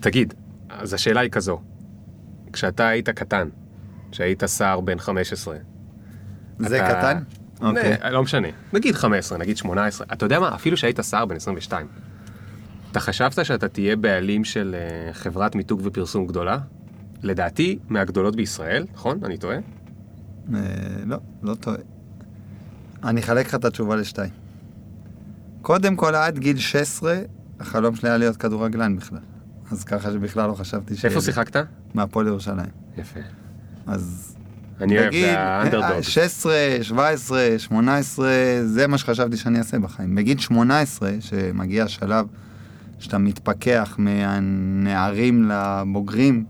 תגיד, אז השאלה היא כזו, כשאתה היית קטן, כשהיית שר בן 15, זה אתה- קטן? אוקיי. לא, לא משנה, נגיד 15, נגיד 18, אתה יודע מה, אפילו שהיית שר בן 22, אתה חשבת שאתה תהיה בעלים של אה, חברת מיתוג ופרסום גדולה? לדעתי, מהגדולות בישראל, נכון? אני טועה? אה, לא, לא טועה. אני אחלק לך את התשובה לשתיים. קודם כל, עד גיל 16, החלום שלי היה להיות כדורגלן בכלל. אז ככה שבכלל לא חשבתי ש... איפה שיחקת? מהפועל ירושלים. יפה. אז אני אוהב בגיל האנדרדוג. 16, 17, 18, זה מה שחשבתי שאני אעשה בחיים. בגיל 18, שמגיע השלב שאתה מתפכח מהנערים לבוגרים,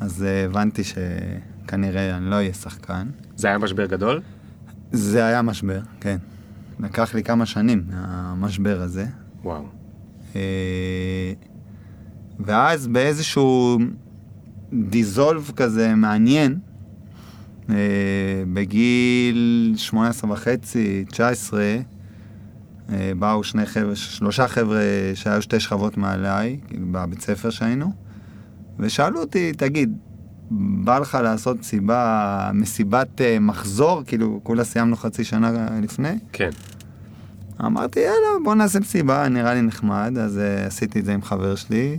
אז אה, הבנתי שכנראה אני לא אהיה שחקן. זה היה משבר גדול? זה היה משבר, כן. לקח לי כמה שנים מהמשבר הזה. וואו. ואז באיזשהו דיזולב כזה מעניין, אה, בגיל 18 וחצי, 19, אה, באו שני חבר'ה, שלושה חבר'ה שהיו שתי שכבות מעליי, כאילו בבית ספר שהיינו, ושאלו אותי, תגיד, בא לך לעשות סיבה, מסיבת אה, מחזור, כאילו כולה סיימנו חצי שנה לפני? כן. אמרתי, יאללה, בוא נעשה מסיבה, נראה לי נחמד. אז uh, עשיתי את זה עם חבר שלי,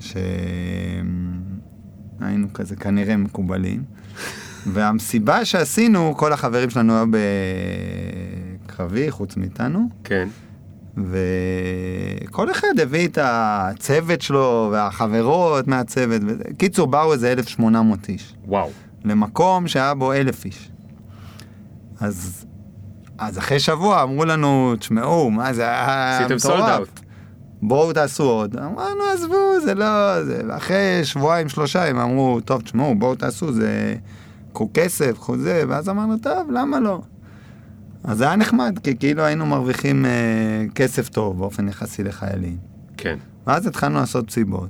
שהיינו כזה כנראה מקובלים. והמסיבה שעשינו, כל החברים שלנו היו בקרבי, חוץ מאיתנו, כן. וכל אחד הביא את הצוות שלו והחברות מהצוות. קיצור, באו איזה 1,800 איש. וואו. למקום שהיה בו אלף איש. אז, אז אחרי שבוע אמרו לנו, תשמעו, מה זה היה עשיתם מטורף. סולד אאוט. בואו תעשו עוד. אמרנו, עזבו, זה לא... זה... ואחרי שבועיים, שלושה, הם אמרו, טוב, תשמעו, בואו תעשו, זה... קחו כסף, קחו זה, ואז אמרנו, טוב, למה לא? אז זה היה נחמד, כי כאילו היינו מרוויחים אה, כסף טוב באופן יחסי לחיילים. כן. ואז התחלנו לעשות מסיבות.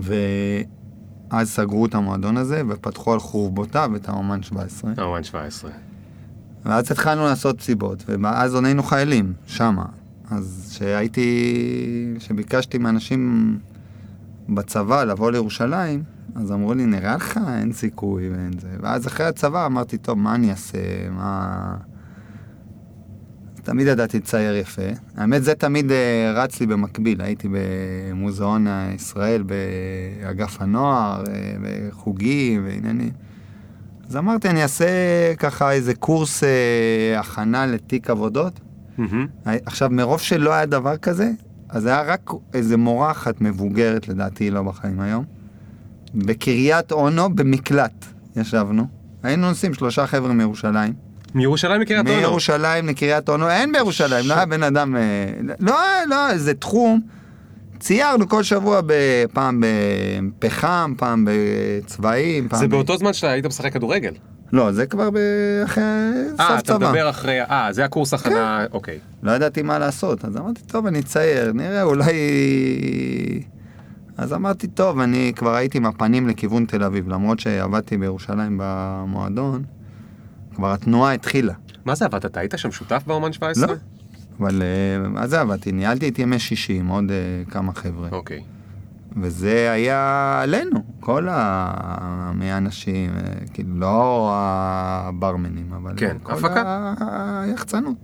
ואז סגרו את המועדון הזה ופתחו על חורבותיו את האומן 17. אומן 17. ואז התחלנו לעשות מסיבות, ואז עוד היינו חיילים, שמה. אז כשהייתי, כשביקשתי מאנשים בצבא לבוא לירושלים, אז אמרו לי, נראה לך, אין סיכוי ואין זה. ואז אחרי הצבא אמרתי, טוב, מה אני אעשה? מה... תמיד ידעתי לצייר יפה. האמת, זה תמיד אה, רץ לי במקביל. הייתי במוזיאון ישראל, באגף הנוער, אה, בחוגים ועניינים. אז אמרתי, אני אעשה ככה איזה קורס אה, הכנה לתיק עבודות. מהמם. עכשיו, מרוב שלא היה דבר כזה, אז היה רק איזה מורה אחת מבוגרת, לדעתי לא בחיים היום, בקריית אונו, במקלט ישבנו. היינו נוסעים שלושה חבר'ה מירושלים. מירושלים לקריית אונו. מירושלים לקריית אונו, אין בירושלים, לא היה בן אדם... אה, לא, לא, זה תחום. ציירנו כל שבוע, פעם בפחם, פעם בצבעים, פעם... זה ב- באותו זמן שאתה היית משחק כדורגל. לא, זה כבר אחרי סוף אה, אתה צבא. מדבר אחרי... אה, זה הקורס הכנה... אוקיי. לא ידעתי מה לעשות, אז אמרתי, טוב, אני אצייר, נראה, אולי... אז אמרתי, טוב, אני כבר הייתי עם הפנים לכיוון תל אביב, למרות שעבדתי בירושלים במועדון, כבר התנועה התחילה. מה זה עבדת? אתה היית שם שותף באומן 17? לא. אבל אה, מה זה עבדתי? ניהלתי את ימי שישי עם עוד אה, כמה חבר'ה, אוקיי. וזה היה עלינו, כל האנשים, אה, כאילו, לא הברמנים, אבל כן, כל הפקה. היחצנות.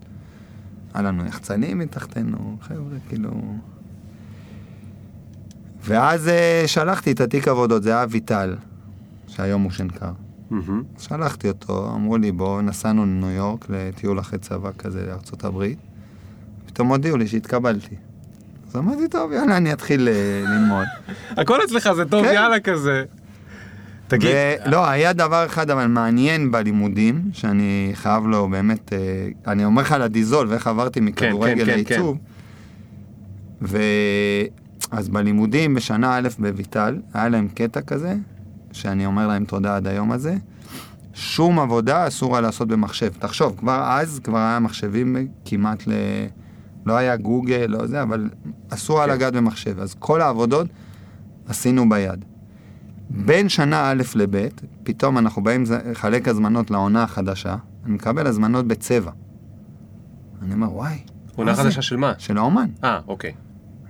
היה לנו יחצנים מתחתנו, חבר'ה, כאילו... ואז אה, שלחתי את התיק עבודות, זה היה אביטל, שהיום הוא שנקר. מהמם. שלחתי אותו, אמרו לי, בוא, נסענו לניו יורק לטיול אחרי צבא כזה הברית. פתאום הודיעו לי שהתקבלתי. אז אמרתי, טוב, יאללה, אני אתחיל אה, ללמוד. הכל אצלך זה טוב, כן. יאללה כזה. תגיד, לא, היה דבר אחד אבל מעניין בלימודים, שאני חייב לו באמת, אה, אני אומר לך על הדיזול, ואיך עברתי מכדורגל כן, כן, לעיצוב. ואז בלימודים בשנה א' בויטל, היה להם קטע כזה, שאני אומר להם תודה עד היום הזה. שום עבודה אסור היה לעשות במחשב. תחשוב, כבר אז כבר היה מחשבים כמעט ל... לא היה גוגל, לא זה, אבל אסור היה כן. לגעת במחשב. אז כל העבודות עשינו ביד. בין שנה א' לב', פתאום אנחנו באים לחלק הזמנות לעונה החדשה, אני מקבל הזמנות בצבע. אני אומר, וואי, עונה מה זה?" חדשה של מה? של האומן. אה, אוקיי.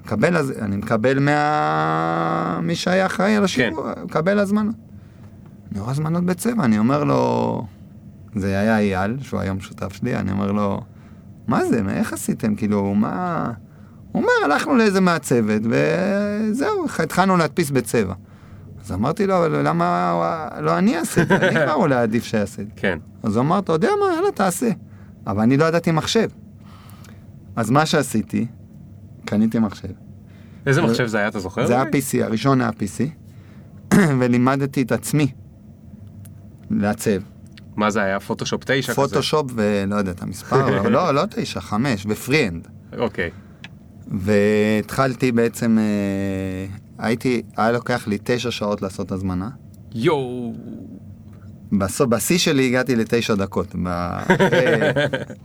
מקבל, אני מקבל מה... מי שהיה אחראי על השיווק, מקבל הזמנות. אני רואה הזמנות בצבע, אני אומר לו, זה היה אייל, שהוא היום שותף שלי, אני אומר לו, מה זה, מה- איך עשיתם, כאילו, מה... הוא אומר, הלכנו לאיזה מעצבת, וזהו, התחלנו להדפיס בצבע. אז אמרתי לו, אבל למה לא אני אעשה את זה? אני כבר אולי עדיף שיעשה את זה. כן. אז הוא אמר, אתה יודע מה, יאללה, תעשה. אבל אני לא ידעתי מחשב. אז מה שעשיתי, קניתי מחשב. איזה מחשב זה היה, אתה זוכר? זה היה? PC, הראשון היה PC, ולימדתי את עצמי לעצב. מה זה היה? פוטושופ 9 כזה? פוטושופ ולא יודע את המספר, אבל לא, לא תשע, חמש, ופריאנד. אוקיי. והתחלתי בעצם, אה, הייתי, היה לוקח לי תשע שעות לעשות הזמנה. יואו. בסוף, בשיא שלי הגעתי לתשע דקות. ב...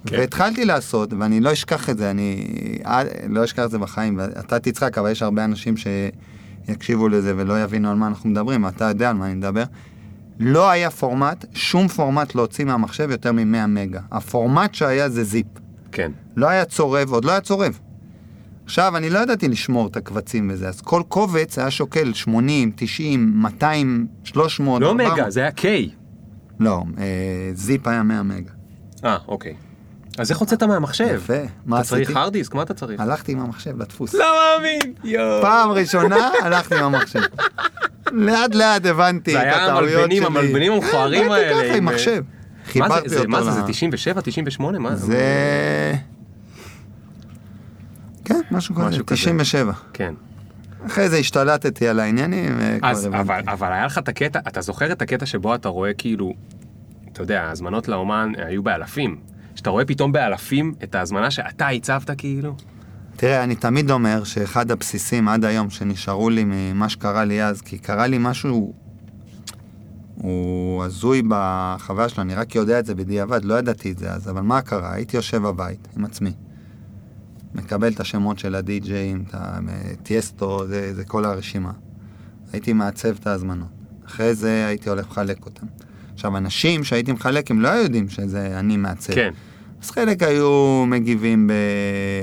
כן. והתחלתי לעשות, ואני לא אשכח את זה, אני אה, לא אשכח את זה בחיים, ואתה תצחק, אבל יש הרבה אנשים שיקשיבו לזה ולא יבינו על מה אנחנו מדברים, אתה יודע על מה אני מדבר. לא היה פורמט, שום פורמט להוציא מהמחשב יותר מ-100 מגה. הפורמט שהיה זה זיפ. כן. לא היה צורב, עוד לא היה צורב. עכשיו, אני לא ידעתי לשמור את הקבצים וזה, אז כל קובץ היה שוקל 80, 90, 200, 300, לא 400. מגה, זה היה K. לא, אה, זיפ היה 100 מגה. אה, אוקיי. אז איך הוצאת מהמחשב? יפה. מה אתה צריך hard disk? מה אתה צריך? הלכתי עם המחשב לדפוס. לא מאמין! יואו. פעם ראשונה הלכתי עם המחשב. לאט לאט הבנתי זה את היה הטעויות שלי. המלבנים, המלבנים המכוערים כן, האלה, הייתי ככה עם עם, מחשב. מה זה, חיברתי זה, אותו מה זה, זה 97, 98? מה? זה... כן, משהו כזה, משהו כזה. 97. כן. אחרי זה השתלטתי על העניינים. וכבר אז. אבל, אבל היה לך את הקטע, אתה זוכר את הקטע שבו אתה רואה כאילו, אתה יודע, ההזמנות לאומן היו באלפים. שאתה רואה פתאום באלפים את ההזמנה שאתה הצבת כאילו? תראה, אני תמיד אומר שאחד הבסיסים עד היום שנשארו לי ממה שקרה לי אז, כי קרה לי משהו, הוא הזוי בחוויה שלו, אני רק יודע את זה בדיעבד, לא ידעתי את זה אז, אבל מה קרה? הייתי יושב בבית עם עצמי, מקבל את השמות של הדי-ג'אים, את הטייסטו, זה, זה כל הרשימה. הייתי מעצב את ההזמנות. אחרי זה הייתי הולך לחלק אותם. עכשיו, אנשים שהייתי מחלק, הם לא יודעים שזה אני מעצב. כן. אז חלק היו מגיבים ב...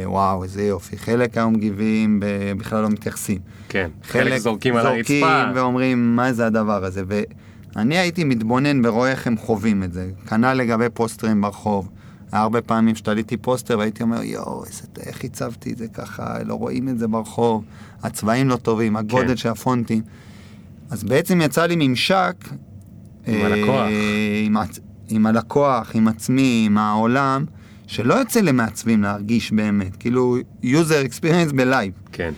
וואו, איזה יופי. חלק היו מגיבים ב... בכלל לא מתייחסים. כן. חלק זורקים על זורקים הרצפה. ואומרים, מה זה הדבר הזה? ואני הייתי מתבונן ורואה איך הם חווים את זה. כנ"ל לגבי פוסטרים ברחוב. הרבה פעמים שתליתי פוסטר והייתי אומר, יואו. איך הצבתי את זה ככה, לא רואים את זה ברחוב, הצבעים לא טובים, הגודל כן. של הפונטים. אז בעצם יצא לי ממשק... עם אה, הלקוח. עם, עצ... עם הלקוח, עם עצמי, עם העולם, שלא יוצא למעצבים להרגיש באמת, כאילו user experience בלייב. כן.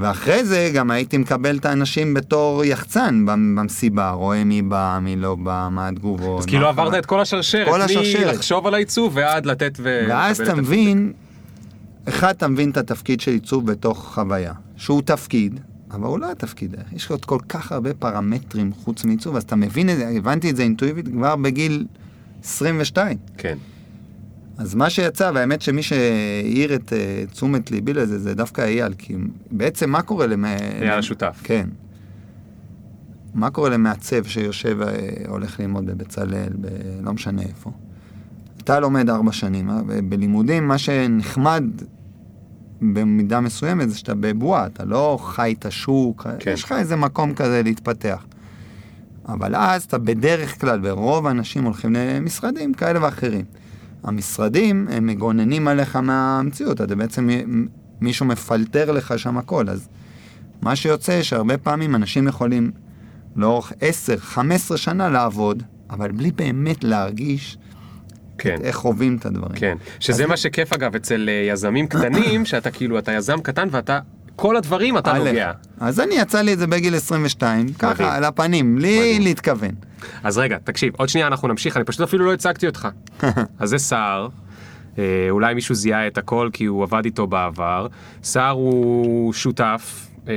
ואחרי זה גם הייתי מקבל את האנשים בתור יחצן במ- במסיבה, רואה מי בא, מי לא בא, מה התגובות. אז כאילו עברת. את כל השרשרת. כל השרשרת. מלחשוב על העיצוב ועד לתת ו... ואז אתה את מבין, אחד, אתה מבין את התפקיד של עיצוב בתוך חוויה, שהוא תפקיד, אבל הוא לא התפקיד, יש עוד כל כך הרבה פרמטרים חוץ מעיצוב, אז אתה מבין את זה, הבנתי את זה אינטואיבית כבר בגיל 22. כן. אז מה שיצא, והאמת שמי שהעיר את אה, תשומת ליבי לזה, זה דווקא אייל, כי בעצם מה קורה למ... אייל השותף. כן. מה קורה למעצב שיושב, אה, הולך ללמוד בבצלאל, ב... לא משנה איפה. אתה לומד ארבע שנים, אה, ובלימודים מה שנחמד במידה מסוימת זה שאתה בבועה, אתה לא חי את השוק, כן. יש לך איזה מקום כזה להתפתח. אבל אז אתה בדרך כלל, ורוב האנשים הולכים למשרדים כאלה ואחרים. המשרדים, הם מגוננים עליך מהמציאות, אתה בעצם, מישהו מפלטר לך שם הכל, אז מה שיוצא שהרבה פעמים אנשים יכולים לאורך 10-15 שנה לעבוד, אבל בלי באמת להרגיש כן. איך חווים את הדברים. כן. שזה אז- מה שכיף אגב אצל אה, יזמים קטנים, שאתה כאילו, אתה יזם קטן ואתה, כל הדברים אתה נוגע. אז אני יצא לי את זה בגיל 22, מדהים. ככה, על הפנים, בלי מדהים. להתכוון. אז רגע, תקשיב, עוד שנייה אנחנו נמשיך, אני פשוט אפילו לא הצגתי אותך. אז זה סער, אה, אולי מישהו זיהה את הכל כי הוא עבד איתו בעבר. סער הוא שותף, אה,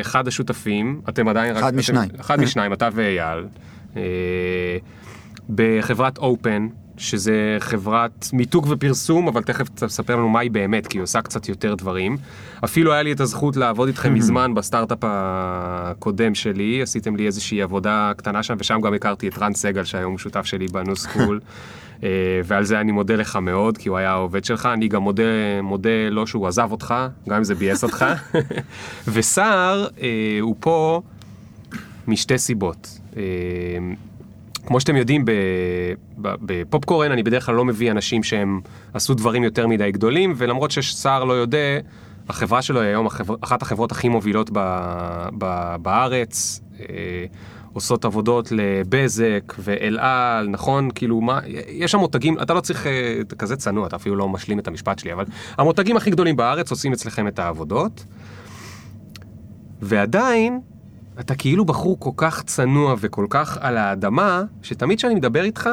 אחד השותפים, אתם עדיין רק... אחד אתם- משניים. אחד משניים, אתה ואייל. בחברת אופן, שזה חברת מיתוג ופרסום, אבל תכף תספר לנו מה היא באמת, כי היא עושה קצת יותר דברים. אפילו היה לי את הזכות לעבוד איתכם מזמן בסטארט-אפ הקודם שלי, עשיתם לי איזושהי עבודה קטנה שם, ושם גם הכרתי את רן סגל, שהיום שותף שלי בנו סקול. אה, ועל זה אני מודה לך מאוד, כי הוא היה העובד שלך. אני גם מודה, מודה לו שהוא עזב אותך, גם אם זה ביאס אותך. וסער, אה, הוא פה משתי סיבות. אה, כמו שאתם יודעים, בפופקורן אני בדרך כלל לא מביא אנשים שהם עשו דברים יותר מדי גדולים, ולמרות שסער לא יודע, החברה שלו היא היום החבר, אחת החברות הכי מובילות ב, ב, בארץ. עושות עבודות לבזק ואל על, נכון? כאילו, מה, יש שם מותגים, אתה לא צריך, אה, אתה כזה צנוע, אתה אפילו לא משלים את המשפט שלי, אבל המותגים הכי גדולים בארץ עושים אצלכם את העבודות, ועדיין, אתה כאילו בחור כל כך צנוע וכל כך על האדמה, שתמיד כשאני מדבר איתך,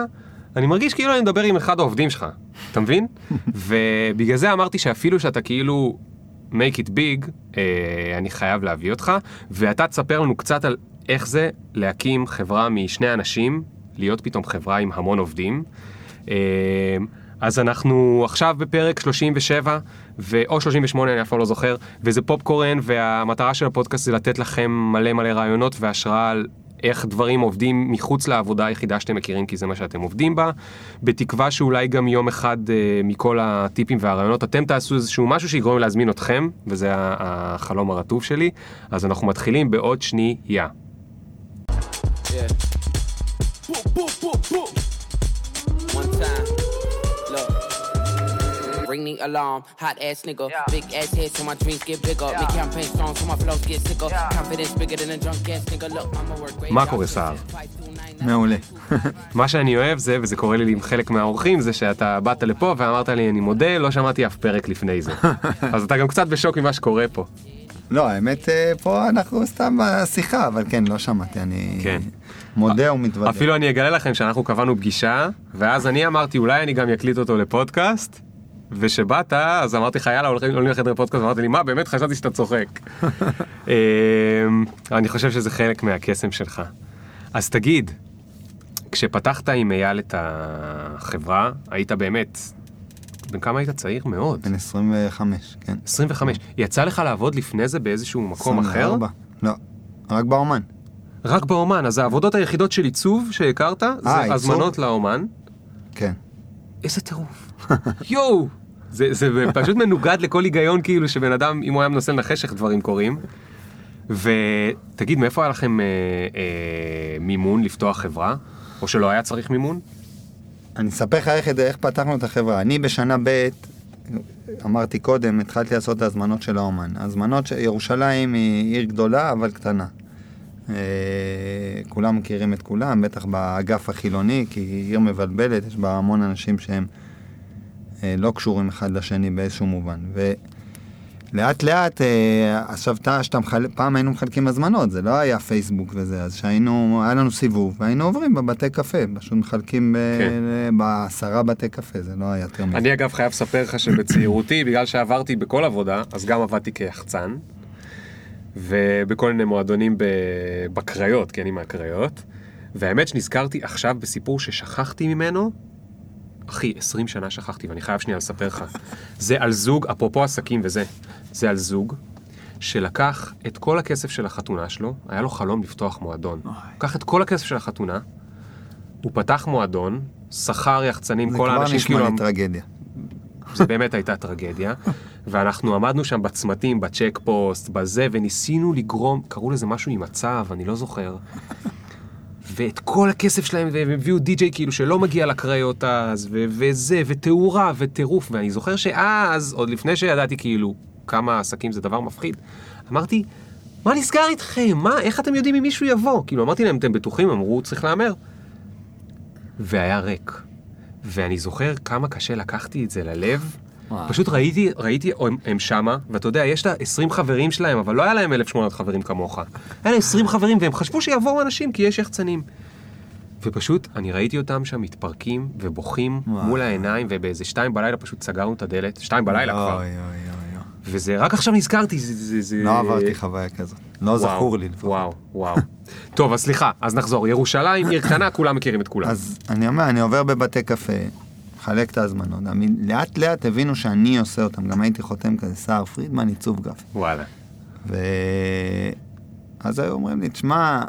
אני מרגיש כאילו אני מדבר עם אחד העובדים שלך, אתה מבין? ובגלל זה אמרתי שאפילו שאתה כאילו make it big, אה, אני חייב להביא אותך, ואתה תספר לנו קצת על איך זה להקים חברה משני אנשים, להיות פתאום חברה עם המון עובדים. אה, אז אנחנו עכשיו בפרק 37, ו... או 38, אני אף פעם לא זוכר, וזה פופקורן, והמטרה של הפודקאסט זה לתת לכם מלא מלא רעיונות והשראה על איך דברים עובדים מחוץ לעבודה היחידה שאתם מכירים, כי זה מה שאתם עובדים בה, בתקווה שאולי גם יום אחד אה, מכל הטיפים והרעיונות אתם תעשו איזשהו משהו שיגרום להזמין אתכם, וזה החלום הרטוב שלי. אז אנחנו מתחילים בעוד שנייה. Ring the alarm, hot ass nigga. Yeah. Big ass head so my dreams get bigger. Yeah. Make campaign strong so my flows get sicker. Yeah. Confidence bigger than a drunk ass nigga. Look, I'ma work great. מה קורה סער? מעולה. מה שאני אוהב זה, וזה קורה לי עם חלק מהאורחים, זה שאתה באת לפה ואמרת לי אני מודה, לא שמעתי אף פרק לפני זה. אז אתה גם קצת בשוק ממה שקורה פה. לא, האמת, אה, פה אנחנו סתם בשיחה, אבל כן, לא שמעתי, אני כן. מודה ומתוודה. אפילו אני אגלה לכם שאנחנו קבענו פגישה, ואז אני אמרתי, אולי אני גם אקליט אותו לפודקאסט, ושבאת, אז אמרתי לך, יאללה, הולכים לחדר פודקאסט, ואמרתי לי, מה, באמת חשבתי שאתה צוחק. אמ, אני חושב שזה חלק מהקסם שלך. אז תגיד, כשפתחת עם אייל את החברה, היית באמת בן כמה היית צעיר? מאוד. בן 25, כן. 25. יצא לך לעבוד לפני זה באיזשהו מקום 24. אחר? לא, רק באומן. רק באומן, אז העבודות היחידות של עיצוב שהכרת, 아, זה עיצוב? הזמנות לאומן. כן. איזה טירוף. יואו! זה, זה פשוט מנוגד לכל היגיון כאילו שבן אדם, אם הוא היה מנסה לנחש איך דברים קורים. ותגיד, מאיפה היה לכם אה, אה, מימון לפתוח חברה? או שלא היה צריך מימון? אני אספר לך איך, איך פתחנו את החברה. אני בשנה ב', אמרתי קודם, התחלתי לעשות את ההזמנות של האומן. הזמנות, ירושלים היא עיר גדולה אבל קטנה. אה, כולם מכירים את כולם, בטח באגף החילוני, כי היא עיר מבלבלת, יש בה המון אנשים שהם לא קשורים אחד לשני באיזשהו מובן. ו... לאט אה, עכשיו שאתה מחלק, פעם היינו מחלקים הזמנות, זה לא היה פייסבוק וזה, אז שהיינו, היה לנו סיבוב, והיינו עוברים בבתי קפה, פשוט מחלקים כן. בעשרה בתי קפה, זה לא היה יותר מזה. אני אגב חייב לספר לך שבצעירותי, בגלל שעברתי בכל עבודה, אז גם עבדתי כיחצן, ובכל מיני מועדונים בקריות, כי אני מהקריות, והאמת שנזכרתי עכשיו בסיפור ששכחתי ממנו, אחי, 20 שנה שכחתי, ואני חייב שנייה לספר לך. זה על זוג, אפרופו עסקים וזה, זה על זוג שלקח את כל הכסף של החתונה שלו, היה לו חלום לפתוח מועדון. לקח את כל הכסף של החתונה, הוא פתח מועדון, שכר יחצנים, כל האנשים כאילו... זה כבר נשמע לי טרגדיה. זה באמת הייתה טרגדיה, ואנחנו עמדנו שם בצמתים, בצ'ק פוסט, בזה, וניסינו לגרום, קראו לזה משהו עם מצב, אני לא זוכר. ואת כל הכסף שלהם, והם הביאו די-ג'יי כאילו שלא מגיע לקריות אז, ו- וזה, ותאורה, וטירוף, ואני זוכר שאז, עוד לפני שידעתי כאילו כמה עסקים זה דבר מפחיד, אמרתי, מה נסגר איתכם? מה, איך אתם יודעים אם מישהו יבוא? כאילו, אמרתי להם, אתם בטוחים? אמרו, צריך להמר. והיה ריק. ואני זוכר כמה קשה לקחתי את זה ללב, וואו. פשוט ראיתי, ראיתי, הם, הם שמה, ואתה יודע, יש את ה-20 חברים שלהם, אבל לא היה להם 1,800 חברים כמוך. היה להם 20 חברים, והם חשבו שיבואו אנשים, כי יש יחצנים. ופשוט, אני ראיתי אותם שם מתפרקים ובוכים וואו. מול העיניים, ובאיזה שתיים בלילה פשוט סגרנו את הדלת, שתיים בלילה יו, כבר. יו, יו, יו. וזה, רק עכשיו נזכרתי, זה... זה, זה... לא עברתי חוויה כזאת. לא וואו, זכור לי לפחות. וואו, וואו. טוב, אז סליחה, אז נחזור. ירושלים, עיר קטנה, כולם מכירים את כולם. אז אני אומר, אני עובר בבתי קפה, מחלק את ההזמנות. לאט לאט הבינו שאני עושה אותם. גם הייתי חותם כזה, סער פרידמן, עיצוב גרפי. וואלה. ואז היו אומרים לי, תשמע,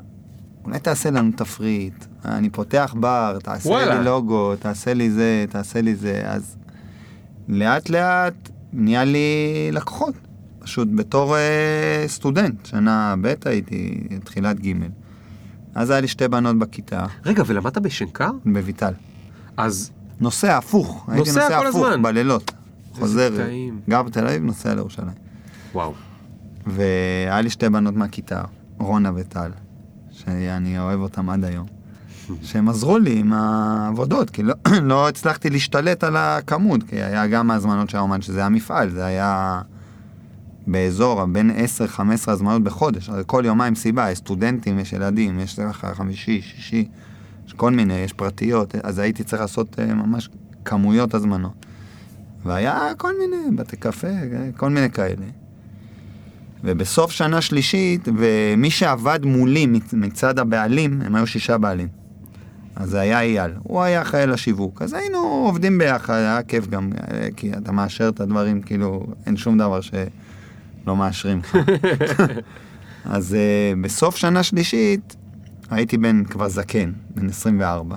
אולי תעשה לנו תפריט, אני פותח בר, תעשה וואלה. לי לוגו, תעשה לי זה, תעשה לי זה. אז לאט לאט נהיה לי לקוחות. פשוט בתור אה, סטודנט, שנה ב' הייתי, תחילת ג'. אז היה לי שתי בנות בכיתה, רגע, ולמדת בשנקר? בביטל. אז נוסע הפוך, הייתי נוסע נוסע כל הפוך הזמן. בלילות. חוזר, טעים. גר בתל אביב, נוסע לירושלים. וואו. והיה לי שתי בנות מהכיתה, רונה וטל, שאני אוהב אותן עד היום, שהם עזרו לי עם העבודות, כי לא, לא הצלחתי להשתלט על הכמות, כי היה גם ההזמנות של האומן, שזה היה מפעל, זה היה באזור בין 10-15 הזמנות בחודש, כל יומיים סיבה, יש סטודנטים, יש ילדים, יש לך חמישי, שישי, יש כל מיני, יש פרטיות, אז הייתי צריך לעשות אה, ממש כמויות הזמנות. והיה כל מיני, בתי קפה, אה, כל מיני כאלה. ובסוף שנה שלישית, ומי שעבד מולי מצ- מצד הבעלים, הם היו שישה בעלים. אז זה היה אייל, הוא היה אחראי לשיווק. אז היינו עובדים ביחד, היה כיף גם, אה, כי אתה מאשר את הדברים, כאילו, אין שום דבר שלא מאשרים לך. אז uh, בסוף שנה שלישית, הייתי בן כבר זקן, בן 24.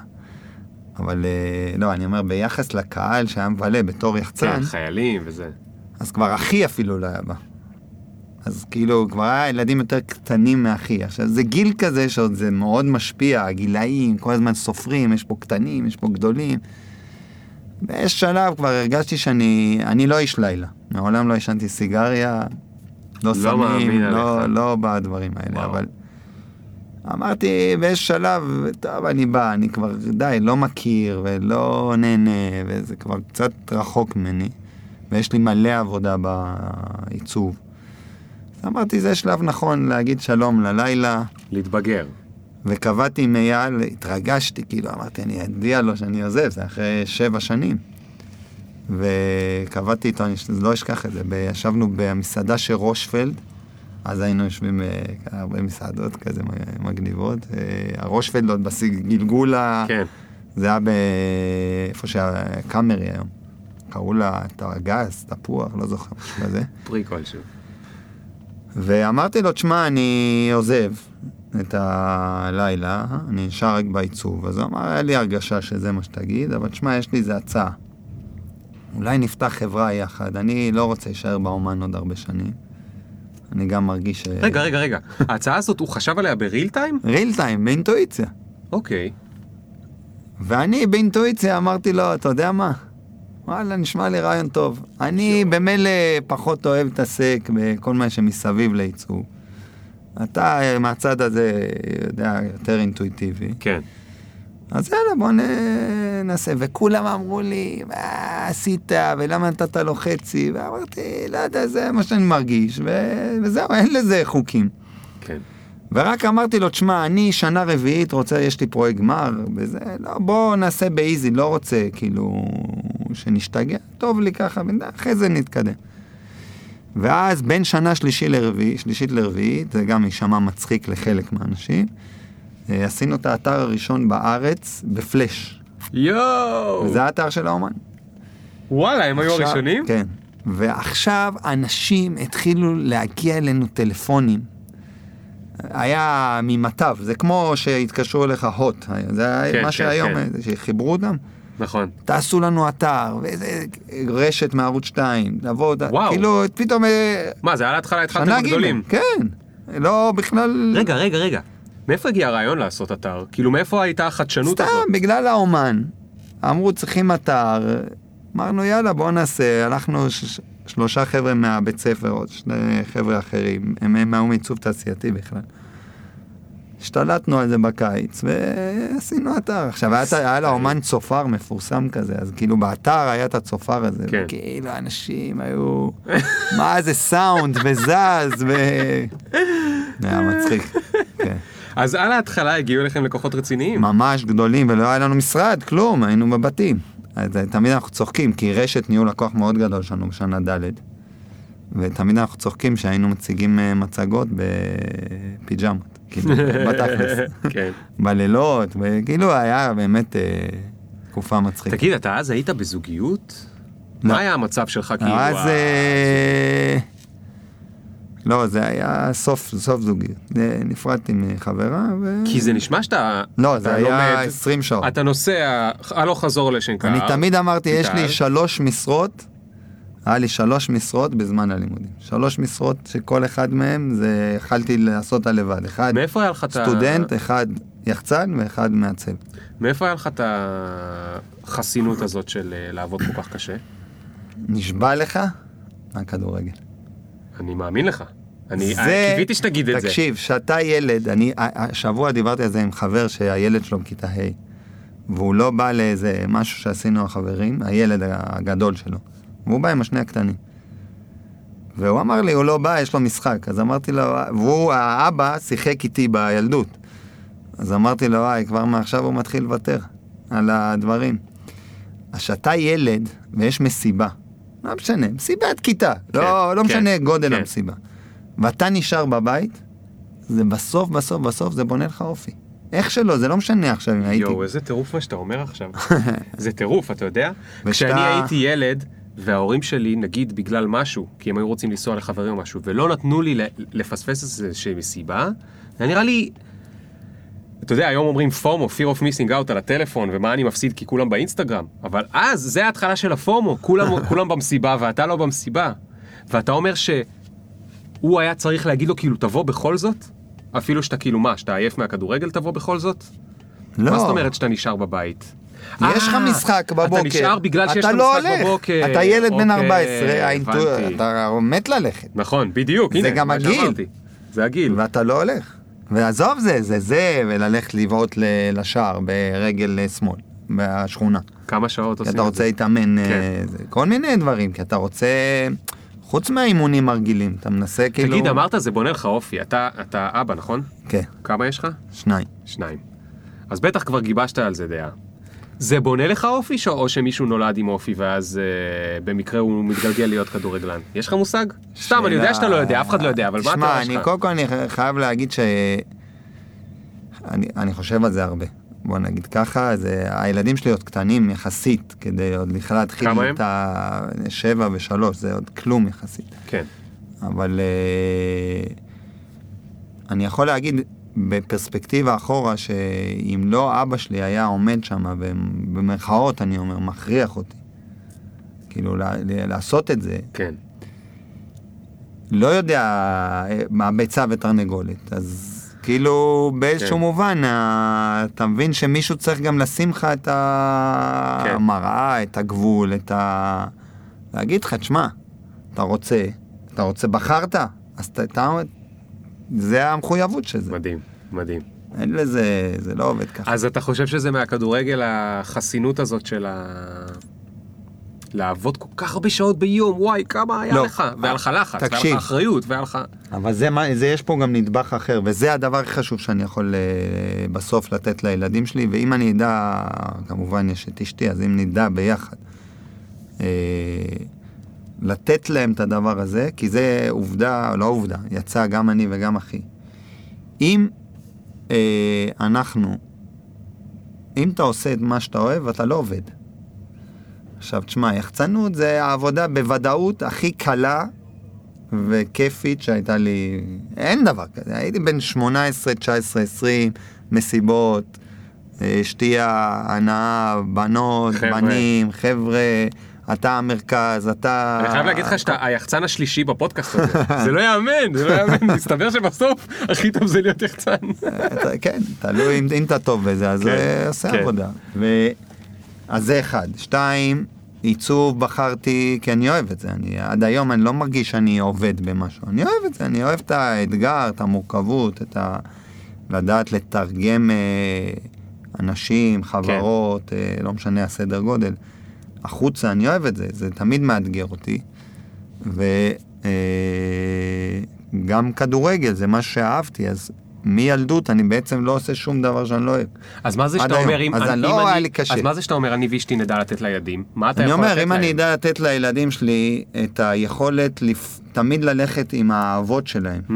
אבל uh, לא, אני אומר, ביחס לקהל שהיה מבלה בתור יחצן, כן, חיילים וזה. אז כבר אחי אפילו לא היה בא. אז כאילו, כבר היה ילדים יותר קטנים מאחי. עכשיו, זה גיל כזה שעוד זה מאוד משפיע, הגילאים, כל הזמן סופרים, יש פה קטנים, יש פה גדולים. באיזשהו שלב כבר הרגשתי שאני, אני לא איש לילה. מעולם לא עישנתי סיגריה, לא סמים, מאמין לא, עליך. לא בדברים האלה, וואו. אבל... אמרתי באיזשהו שלב, טוב, אני בא, אני כבר, די, לא מכיר ולא נהנה, וזה כבר קצת רחוק ממני, ויש לי מלא עבודה בעיצוב. אז אמרתי, זה שלב נכון להגיד שלום ללילה, להתבגר. וקבעתי עם אייל, התרגשתי, כאילו, אמרתי, אני אודיע לו שאני עוזב, זה אחרי שבע שנים. וקבעתי איתו, אני לא אשכח את זה, ישבנו במסעדה של רושפלד, אז היינו יושבים בהרבה מסעדות כזה מגניבות. אה, הרושפלד עוד בגלגול ה... כן. זה היה באיפה שהקאמרי היום. קראו לה גז, תפוח, לא זוכר, משהו כזה. פרי כלשהו. ואמרתי לו, תשמע, אני עוזב את הלילה, אני נשאר רק בעיצוב. אז הוא אמר, היה לי הרגשה שזה מה שתגיד, אבל תשמע, יש לי איזה הצעה. אולי נפתח חברה יחד, אני לא רוצה להישאר באומן עוד הרבה שנים. אני גם מרגיש. רגע, רגע, רגע. ההצעה הזאת, הוא חשב עליה בריל טיים? ריל טיים, באינטואיציה. אוקיי. ואני באינטואיציה אמרתי לו, אתה יודע מה? וואלה, נשמע לי רעיון טוב. אני במילא פחות אוהב להתעסק בכל מה שמסביב לעיצוב. אתה מהצד הזה יודע, יותר אינטואיטיבי. כן. אז יאללה, בוא נעשה. וכולם אמרו לי, מה עשית, ולמה נתת לו חצי? ואמרתי, לא יודע, זה מה שאני מרגיש, ו- וזהו, אין לזה חוקים. כן. ורק אמרתי לו, תשמע, אני שנה רביעית רוצה, יש לי פרויקט גמר, וזה, לא, בוא נעשה באיזי, לא רוצה, כאילו, שנשתגע, טוב לי ככה, אחרי זה נתקדם. ואז בין שנה שלישי לרביעי, שלישית לרביעית, זה גם יישמע מצחיק לחלק מהאנשים, עשינו את האתר הראשון בארץ בפלאש, יואו! וזה האתר של האומן. וואלה, הם היו עכשיו- הראשונים? כן. ועכשיו אנשים התחילו להגיע אלינו טלפונים. היה ממטב, זה כמו שהתקשרו אליך הוט, זה היה כן, מה כן, שהיום, כן. שחיברו אותם. נכון. תעשו לנו אתר, ואיזה רשת מערוץ 2, לבוא, וואו. כאילו פתאום אה, מה, זה היה להתחלה, התחלתם גדולים. כן, לא בכלל, רגע, רגע, רגע. מאיפה הגיע הרעיון לעשות אתר? כאילו, מאיפה הייתה החדשנות הזאת? סתם, בגלל האומן. אמרו, צריכים אתר. אמרנו, יאללה, בואו נעשה. הלכנו ש- שלושה חבר'ה מהבית ספר, עוד שני חבר'ה אחרים. הם הם היו מעיצוב תעשייתי בכלל. השתלטנו על זה בקיץ, ועשינו אתר. עכשיו, היה, היה לאומן צופר מפורסם כזה, אז כאילו באתר היה את הצופר הזה. כן. וכאילו, אנשים היו, מה זה סאונד, וזז, ו... היה מצחיק. כן. אז על ההתחלה הגיעו אליכם לקוחות רציניים. ממש גדולים, ולא היה לנו משרד, כלום, היינו בבתים. אז אה, תמיד אנחנו צוחקים, כי רשת ניהול לקוח מאוד גדול שלנו בשנה ד'. ותמיד אנחנו צוחקים שהיינו מציגים אה, מצגות בפיג'מות, כאילו, בתכלס. כן. בלילות, וכאילו היה באמת אה, תקופה מצחיקה. תגיד, אתה אז היית בזוגיות? לא. מה היה המצב שלך כאילו? אז... אה, לא, זה היה סוף, סוף זוגיות. אה, נפרדתי מחברה, ו... כי זה נשמע שאתה... לא, אתה זה היה לומד, 20 שעות. אתה נוסע, הלוך חזור לשנקר. אני תמיד אמרתי, יש לי. שלוש משרות, היה לי שלוש משרות בזמן הלימודים. שלוש משרות שכל אחד מהם זה יכלתי לעשות אותה לבד. אחד מאיפה היה לך את ה... סטודנט, אחד יחצן ואחד מעצב. מאיפה היה לך את החסינות הזאת של אה, לעבוד כל כך קשה? נשבע לך? מהכדורגל. אני מאמין לך. אני זה- קיוויתי שתגיד את זה. תקשיב, שאתה ילד, אני השבוע דיברתי על זה עם חבר שהילד שלו בכיתה ה', והוא לא בא לאיזה משהו שעשינו החברים, הילד הגדול שלו, והוא בא עם השני הקטנים. והוא אמר לי, הוא לא בא, יש לו משחק. אז אמרתי לו, והוא, האבא, שיחק איתי בילדות. אז אמרתי לו, וואי, כבר מעכשיו הוא מתחיל לוותר על הדברים. אז כשאתה ילד ויש מסיבה, לא משנה, מסיבת כיתה, לא, לא כן, משנה גודל כן. המסיבה, ואתה נשאר בבית, זה בסוף, בסוף, בסוף, זה בונה לך אופי. איך שלא, זה לא משנה עכשיו אם הייתי... יואו, איזה טירוף מה שאתה אומר עכשיו. זה טירוף, אתה יודע? ושאתה- כשאני הייתי ילד, וההורים שלי, נגיד בגלל משהו, כי הם היו רוצים לנסוע לחברים או משהו, ולא נתנו לי לפספס איזושהי מסיבה, זה נראה לי... אתה יודע, היום אומרים פומו, fear of missing out על הטלפון, ומה אני מפסיד כי כולם באינסטגרם, אבל אז, זה ההתחלה של הפומו, כולם, כולם במסיבה ואתה לא במסיבה. ואתה אומר שהוא היה צריך להגיד לו כאילו תבוא בכל זאת? אפילו שאתה כאילו מה, שאתה עייף מהכדורגל תבוא בכל זאת? לא. מה זאת אומרת שאתה נשאר בבית? יש לך אה, משחק בבוקר. אתה נשאר בגלל שיש לך אתה לא משחק הולך. בבוקר. אתה ילד בן אוקיי, 14, האינטו- הבנתי. אתה מת ללכת, נכון, בדיוק, זה גם הגיל. זה הגיל. ואתה לא הולך. ועזוב זה, זה זה, וללכת לבעוט לשער ברגל אה, שמאל, בשכונה. כמה שעות כי עושים אתה את רוצה זה? להתאמן, אה, כן. כל מיני דברים, כי אתה רוצה, חוץ מהאימונים הרגילים, אתה מנסה כאילו... תגיד, אמרת זה בונה לך אופי, אתה אתה אבא, נכון? כן, כמה יש לך? שניים. שניים. אז בטח כבר גיבשת על זה דעה. זה בונה לך אופי, או שמישהו נולד עם אופי ואז אה, במקרה הוא מתגלגל להיות כדורגלן? יש לך מושג? סתם, אני יודע שאתה לא יודע, אף אחד לא יודע, אבל מה תשמע, התיאוריה אני שלך? קודם כל אני חייב להגיד ש... אני, אני חושב על זה הרבה. בוא נגיד ככה, זה, הילדים שלי עוד קטנים יחסית, כדי עוד להתחיל? את ה... שבע ושלוש, זה עוד כלום יחסית. כן. אבל אה, אני יכול להגיד בפרספקטיבה אחורה, שאם לא אבא שלי היה עומד שם, ובמרכאות אני אומר, מכריח אותי, כאילו לעשות את זה, כן. לא יודע מה ביצה ותרנגולת, אז כאילו באיזשהו כן. מובן, אתה מבין שמישהו צריך גם לשים לך את כן. המראה, את הגבול, את ה... להגיד לך, תשמע, אתה רוצה, אתה רוצה, בחרת, אז אתה, אתה, זה המחויבות של זה. מדהים, מדהים. אין לזה, זה לא עובד ככה. אז אתה חושב שזה מהכדורגל החסינות הזאת של ה... לעבוד כל כך הרבה שעות ביום, וואי, כמה היה לא. לך? והיה לך לחץ, והיה. לך אחריות, והיה לך... אבל זה, מה- זה יש פה גם נדבך אחר, וזה הדבר הכי חשוב שאני יכול אה, בסוף לתת לילדים שלי, ואם אני אדע, כמובן יש את אשתי, אז אם נדע ביחד, אה, לתת להם את הדבר הזה, כי זה עובדה, לא עובדה, יצא גם אני וגם אחי. אם אה, אנחנו, אם אתה עושה את מה שאתה אוהב, אתה לא עובד. עכשיו, תשמע, יחצנות זה העבודה בוודאות הכי קלה וכיפית שהייתה לי, אין דבר כזה, הייתי בן 18, 19, 20, מסיבות, אה, שתייה, הנאה, בנות, חבר'ה. בנים, חבר'ה, אתה המרכז, אתה... אני חייב להגיד לך שאתה היחצן השלישי בפודקאסט הזה. זה לא יאמן, זה לא יאמן, מסתבר שבסוף הכי טוב זה להיות יחצן. אתה- כן, תלוי אם, אתה טוב בזה, אז כן, זה עושה כן. עבודה. אז זה אחד. שתיים, עיצוב בחרתי כי אני אוהב את זה. אני, עד היום אני לא מרגיש שאני עובד במשהו. אני אוהב את זה, אני אוהב את האתגר, את המורכבות, את ה... לדעת לתרגם אה, אנשים, חברות, אה, לא משנה הסדר גודל, החוצה, אני אוהב את זה, זה תמיד מאתגר אותי. וגם כדורגל זה מה שאהבתי, אז מילדות אני בעצם לא עושה שום דבר שאני לא אוהב. אז מה זה שאתה היום. אומר, אם אז אני- לא אם היה אני- לי קשה. אז מה זה שאתה אומר, אני ואשתי נדע לתת לילדים? מה אתה אני יכול לתת אומר, אם אני להם? אדע לתת לילדים שלי את היכולת לפ... תמיד ללכת עם האהבות שלהם Hmm,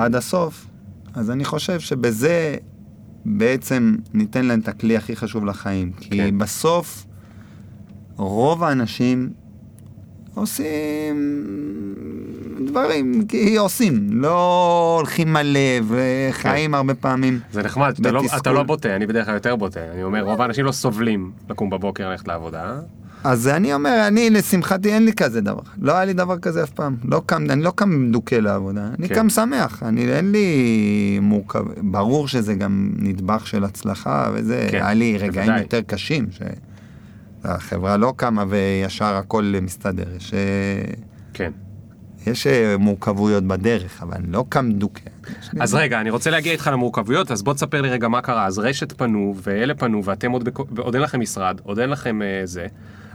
עד הסוף, אז אני חושב שבזה בעצם ניתן להם את הכלי הכי חשוב לחיים. כי כן. בסוף, רוב האנשים עושים דברים, כי עושים, לא הולכים מלא וחיים הרבה פעמים. זה נחמד, אתה לא-. אתה לא בוטה, אני בדרך כלל יותר בוטה. אני אומר, רוב האנשים לא סובלים לקום בבוקר ללכת לעבודה. אז אני אומר, אני לשמחתי אין לי כזה דבר. לא היה לי דבר כזה אף פעם. לא קם, אני לא קם מדוכא לעבודה, אני כן. קם שמח. אני, אין לי מורכב, ברור שזה גם נדבך של הצלחה וזה. כן, היה לי רגעים בוודאי. יותר קשים, שהחברה לא קמה וישר הכל מסתדר. יש, אה, כן. יש אה, מורכבויות בדרך, אבל לא קם. יש לי- אז רגע, אני רוצה להגיע איתך למורכבויות, אז בוא תספר לי רגע מה קרה. אז רשת פנו, ואלה פנו, ואתם עוד, בכ... ועוד אין לכם משרד, עוד אין לכם אה, זה.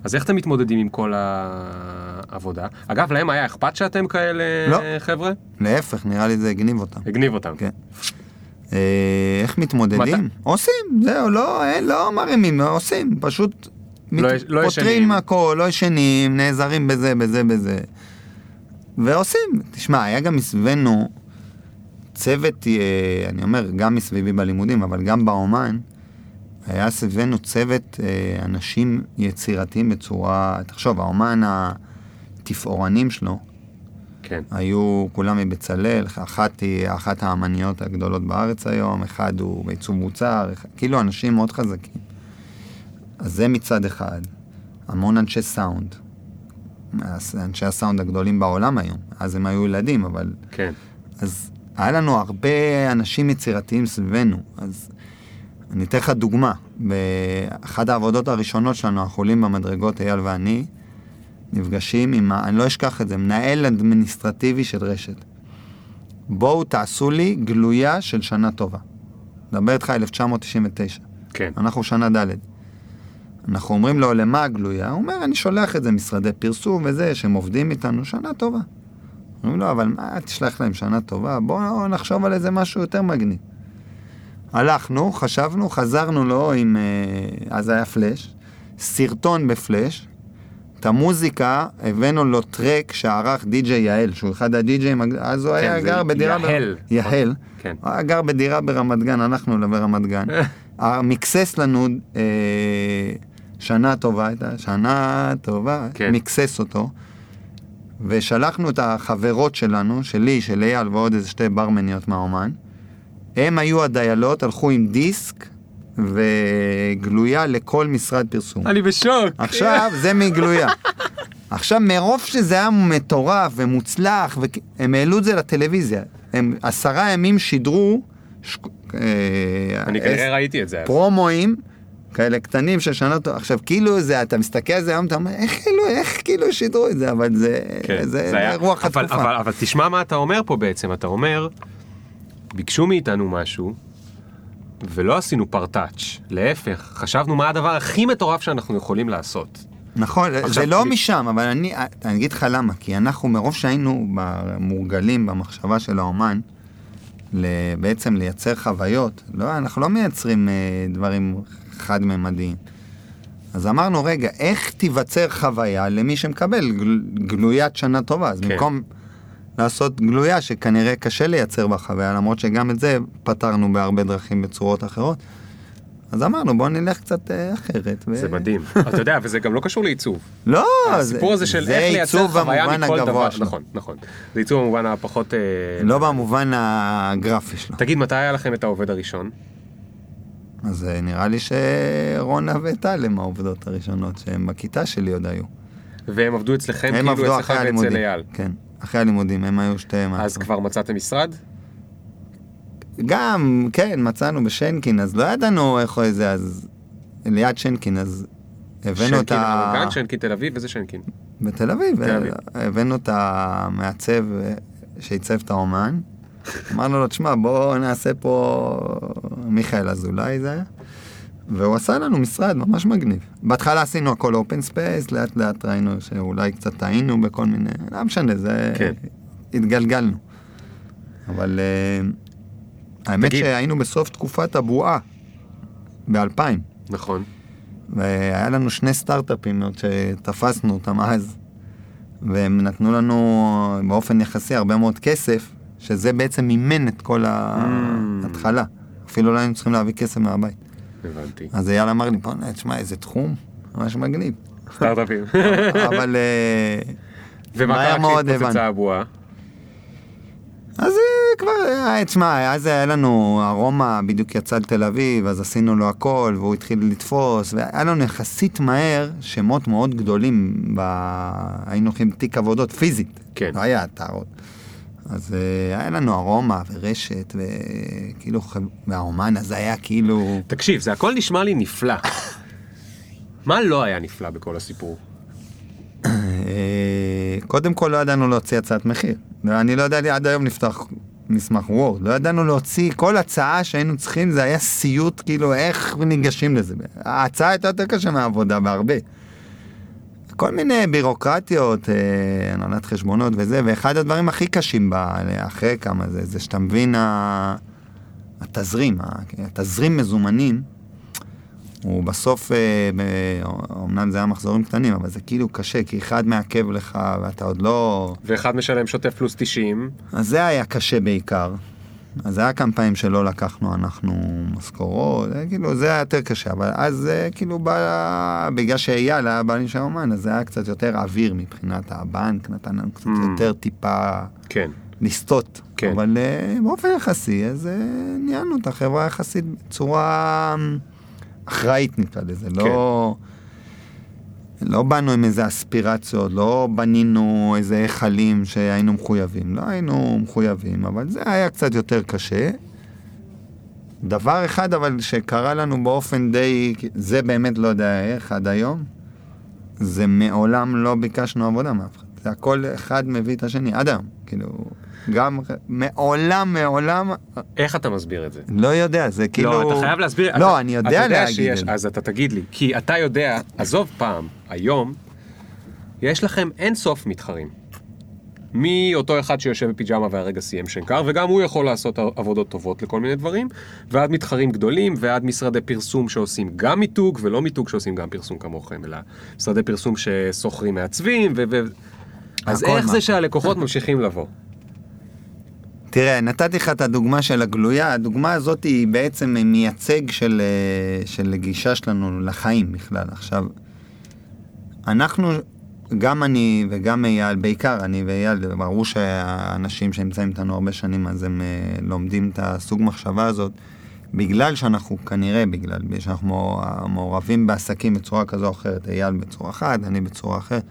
אז איך אתם מתמודדים עם כל העבודה? אגב, להם היה אכפת שאתם כאלה לא. חבר'ה? להפך, נראה לי זה הגניב אותם. הגניב אותם. כן. אה, איך מתמודדים? עושים, זהו, לא, אין, לא מרימים, עושים, פשוט לא יש- לא ישנים. פותרים הכל, לא ישנים, נעזרים בזה, בזה, בזה. ועושים. תשמע, היה גם מסביבנו צוות, אה, אני אומר, גם מסביבי בלימודים, אבל גם באומן, היה סביבנו צוות אה, אנשים יצירתיים בצורה, תחשוב, האומן התפאורנים שלו, כן. היו כולם מבצלאל, אחת היא אחת האמניות הגדולות בארץ היום, אחד הוא בעיצוב מוצר, כאילו אנשים מאוד חזקים. אז זה מצד אחד. המון אנשי סאונד. אנשי הסאונד הגדולים בעולם היום. אז הם היו ילדים, אבל... כן. אז היה לנו הרבה אנשים יצירתיים סביבנו. אז אני אתן לך דוגמה. באחת העבודות הראשונות שלנו, החולים במדרגות, אייל ואני, נפגשים עם, ה- אני לא אשכח את זה, מנהל אדמיניסטרטיבי של רשת. בואו תעשו לי גלויה של שנה טובה. מדבר איתך 1999. כן. אנחנו שנה ד'. אנחנו אומרים לו, למה הגלויה? הוא אומר, אני שולח את זה משרדי פרסום וזה, שהם עובדים איתנו, שנה טובה. אומרים לו, אבל מה, תשלח להם שנה טובה? בואו נחשוב על איזה משהו יותר מגניב. הלכנו, חשבנו, חזרנו לו עם, אה, אז היה פלאש, סרטון בפלאש, את המוזיקה, הבאנו לו טרק שערך די.ג'יי יעל, שהוא אחד הדי.ג'יים, אז הוא היה זה גר בדירה... ב- יהל. יהל. כן. הוא היה גר בדירה ברמת גן, הלכנו לו ברמת גן. מיקסס לנו אה, שנה טובה הייתה, שנה טובה, כן. מיקסס אותו. ושלחנו את החברות שלנו, שלי, של אייל ועוד איזה שתי ברמניות מהאומן. הם היו הדיילות, הלכו עם דיסק וגלויה לכל משרד פרסום. אני בשוק. עכשיו זה מגלויה. עכשיו מרוב שזה היה מטורף ומוצלח, הם העלו את זה לטלוויזיה. הם עשרה ימים שידרו ש... אה, אני כנראה ראיתי את זה. אז. פרומואים כאלה קטנים של טובה. עכשיו כאילו זה, אתה מסתכל על זה היום, אתה אומר, איך כאילו, איך כאילו שידרו את זה, אבל זה, כן, זה, היה- רוח אבל, התקופה. אבל, אבל תשמע מה אתה אומר פה בעצם, אתה אומר, ביקשו מאיתנו משהו, ולא עשינו פרטאץ', להפך, חשבנו מה הדבר הכי מטורף שאנחנו יכולים לעשות. נכון, זה לא מ- משם, אבל אני, אני אגיד לך למה, כי אנחנו מרוב שהיינו מורגלים במחשבה של האומן, בעצם לייצר חוויות, לא, אנחנו לא מייצרים אה, דברים חד-ממדיים. אז אמרנו, רגע, איך תיווצר חוויה למי שמקבל גל, גלוית שנה טובה? אז כן. במקום לעשות גלויה שכנראה קשה לייצר בה חוויה, למרות שגם את זה פתרנו בהרבה דרכים בצורות אחרות, אז אמרנו, בואו נלך קצת אה, אחרת. ו- זה מדהים. אתה יודע, וזה גם לא קשור לעיצוב. לא, הסיפור הזה של איך לייצר חוויה מכל דבר. שלו. נכון, נכון. זה עיצוב במובן הפחות... אה, לא במובן הגרפי שלו. תגיד, מתי היה לכם את העובד הראשון? אז אה, נראה לי שרונה וטל הם העובדות הראשונות, שהם בכיתה שלי עוד היו. והם עבדו אצלכם, הם כאילו עבדו אצלך ואצל. אייל. כן, אחרי הלימודים, הם היו שתיהם. אז כבר מצאתם משרד? גם, כן, מצאנו בשנקין, אז לא ידענו איך זה, אז ליד שנקין, אז הבאנו את שנקין ה... גן, שנקין תל אביב, וזה שנקין. בתל אביב, תל אביב. הבאנו את המעצב אה, שעיצב את האומן. אמרנו לו, תשמע, בוא נעשה פה מיכאל אזולאי זה היה. והוא עשה לנו משרד ממש מגניב. בהתחלה עשינו הכל open space, לאט לאט ראינו שאולי קצת טעינו בכל מיני, לא משנה, זה... כן. התגלגלנו. אבל... אה, האמת תגיד. שהיינו בסוף תקופת הבועה, ב-2000. נכון. והיה לנו שני סטארט-אפים עוד שתפסנו אותם אז, והם נתנו לנו באופן יחסי הרבה מאוד כסף, שזה בעצם מימן את כל ההתחלה. אפילו לא היינו צריכים להביא כסף מהבית. הבנתי. אז אייל אמר לי, תשמע, איזה תחום, ממש מגניב. סטארט-אפים. אבל אה, ומה קרה. כשהתפוצצה הבועה? אז אה, כבר, אה, תשמע, אז היה לנו, ארומה בדיוק יצא לתל אביב, אז עשינו לו הכל, והוא התחיל לתפוס, והיה לנו יחסית מהר שמות מאוד גדולים, ב... היינו הולכים תיק עבודות פיזית, כן. לא היה אתר עוד. אז אה, היה לנו ארומה ורשת, וכאילו, והאומן הזה היה כאילו... תקשיב, זה הכל נשמע לי נפלא. מה לא היה נפלא בכל הסיפור? אה, קודם כל לא ידענו להוציא הצעת מחיר. אני לא יודע עד היום לפתוח מסמך וורד. לא ידענו להוציא, כל הצעה שהיינו צריכים זה היה סיוט, כאילו איך ניגשים לזה. ההצעה הייתה יותר קשה מהעבודה בהרבה. כל מיני בירוקרטיות, אה, הנהלת חשבונות וזה, ואחד הדברים הכי קשים בה, אחרי כמה זה, זה שאתה מבין ה- התזרים, התזרים מזומנים, הוא בסוף, אה, אמנם זה היה מחזורים קטנים, אבל זה כאילו קשה, כי אחד מעכב לך ואתה עוד לא... ואחד משלם שוטף פלוס 90, אז זה היה קשה בעיקר. אז זה היה כמה פעמים שלא לקחנו אנחנו משכורות, זה כאילו זה היה יותר קשה, אבל אז זה כאילו בא, בגלל שאייל היה בעלים של האומן, אז זה היה קצת יותר אוויר מבחינת הבנק, נתן לנו קצת Mm. יותר טיפה כן. לסטות. כן. אבל אה, באופן יחסי, אז אה, ניהלנו את החברה יחסית בצורה אה, אחראית נקרא לזה, לא... לא באנו עם איזה אספירציות, לא בנינו איזה היכלים שהיינו מחויבים, לא היינו מחויבים, אבל זה היה קצת יותר קשה. דבר אחד אבל שקרה לנו באופן די, זה באמת לא יודע איך עד היום, זה מעולם לא ביקשנו עבודה מאף אחד. זה הכל אחד מביא את השני, עד היום. כאילו, גם מעולם, מעולם, איך אתה מסביר את זה? לא יודע, זה כאילו... לא, אתה חייב להסביר. לא, אתה- אני אתה יודע להגיד שיש-. אז אתה תגיד לי, כי אתה יודע, עזוב פעם, היום, יש לכם אין סוף מתחרים. מאותו אחד שיושב בפיג'מה והרגע סיים שנקר, וגם הוא יכול לעשות עבודות טובות לכל מיני דברים, ועד מתחרים גדולים, ועד משרדי פרסום שעושים גם מיתוג, ולא מיתוג שעושים גם פרסום כמוכם, אלא משרדי פרסום ששוכרים מעצבים, ו... ו... אז איך מה. זה שהלקוחות ממשיכים לבוא? תראה, נתתי לך את הדוגמה של הגלויה, הדוגמה הזאת היא בעצם מייצג של, אה, של גישה שלנו לחיים בכלל. עכשיו, אנחנו, גם אני וגם אייל, בעיקר אני ואייל, ברור שהאנשים שנמצאים איתנו הרבה שנים, אז הם אה, לומדים את הסוג מחשבה הזאת, בגלל שאנחנו כנראה, בגלל שאנחנו מעור- מעורבים בעסקים בצורה כזו או אחרת, אייל בצורה אחת, אני בצורה אחרת,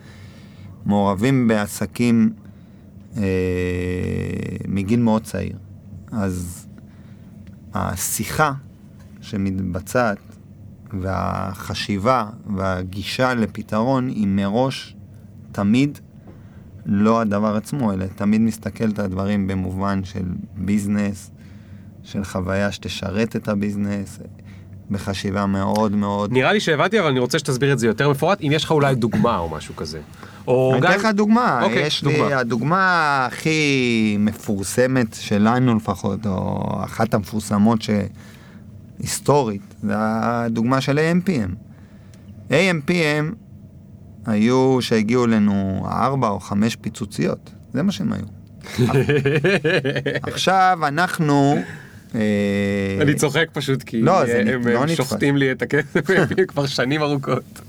מעורבים בעסקים אה, מגיל מאוד צעיר. אז השיחה שמתבצעת והחשיבה והגישה לפתרון היא מראש תמיד לא הדבר עצמו, אלא תמיד מסתכלת על הדברים במובן של ביזנס, של חוויה שתשרת את הביזנס, בחשיבה מאוד מאוד... נראה לי שהבנתי, אבל אני רוצה שתסביר את זה יותר מפורט, אם יש לך אולי דוגמה או משהו כזה. או אני גם... אתן לך דוגמה, אוקיי, יש לי, דוגמה. הדוגמה הכי מפורסמת שלנו לפחות, או אחת המפורסמות שהיסטורית, זה הדוגמה של AMPM. AMPM היו שהגיעו אלינו ארבע או חמש פיצוציות, זה מה שהם היו. עכשיו אנחנו... אה, אני צוחק פשוט כי לא, הם לא. שוחטים לי את הכסף כבר שנים ארוכות.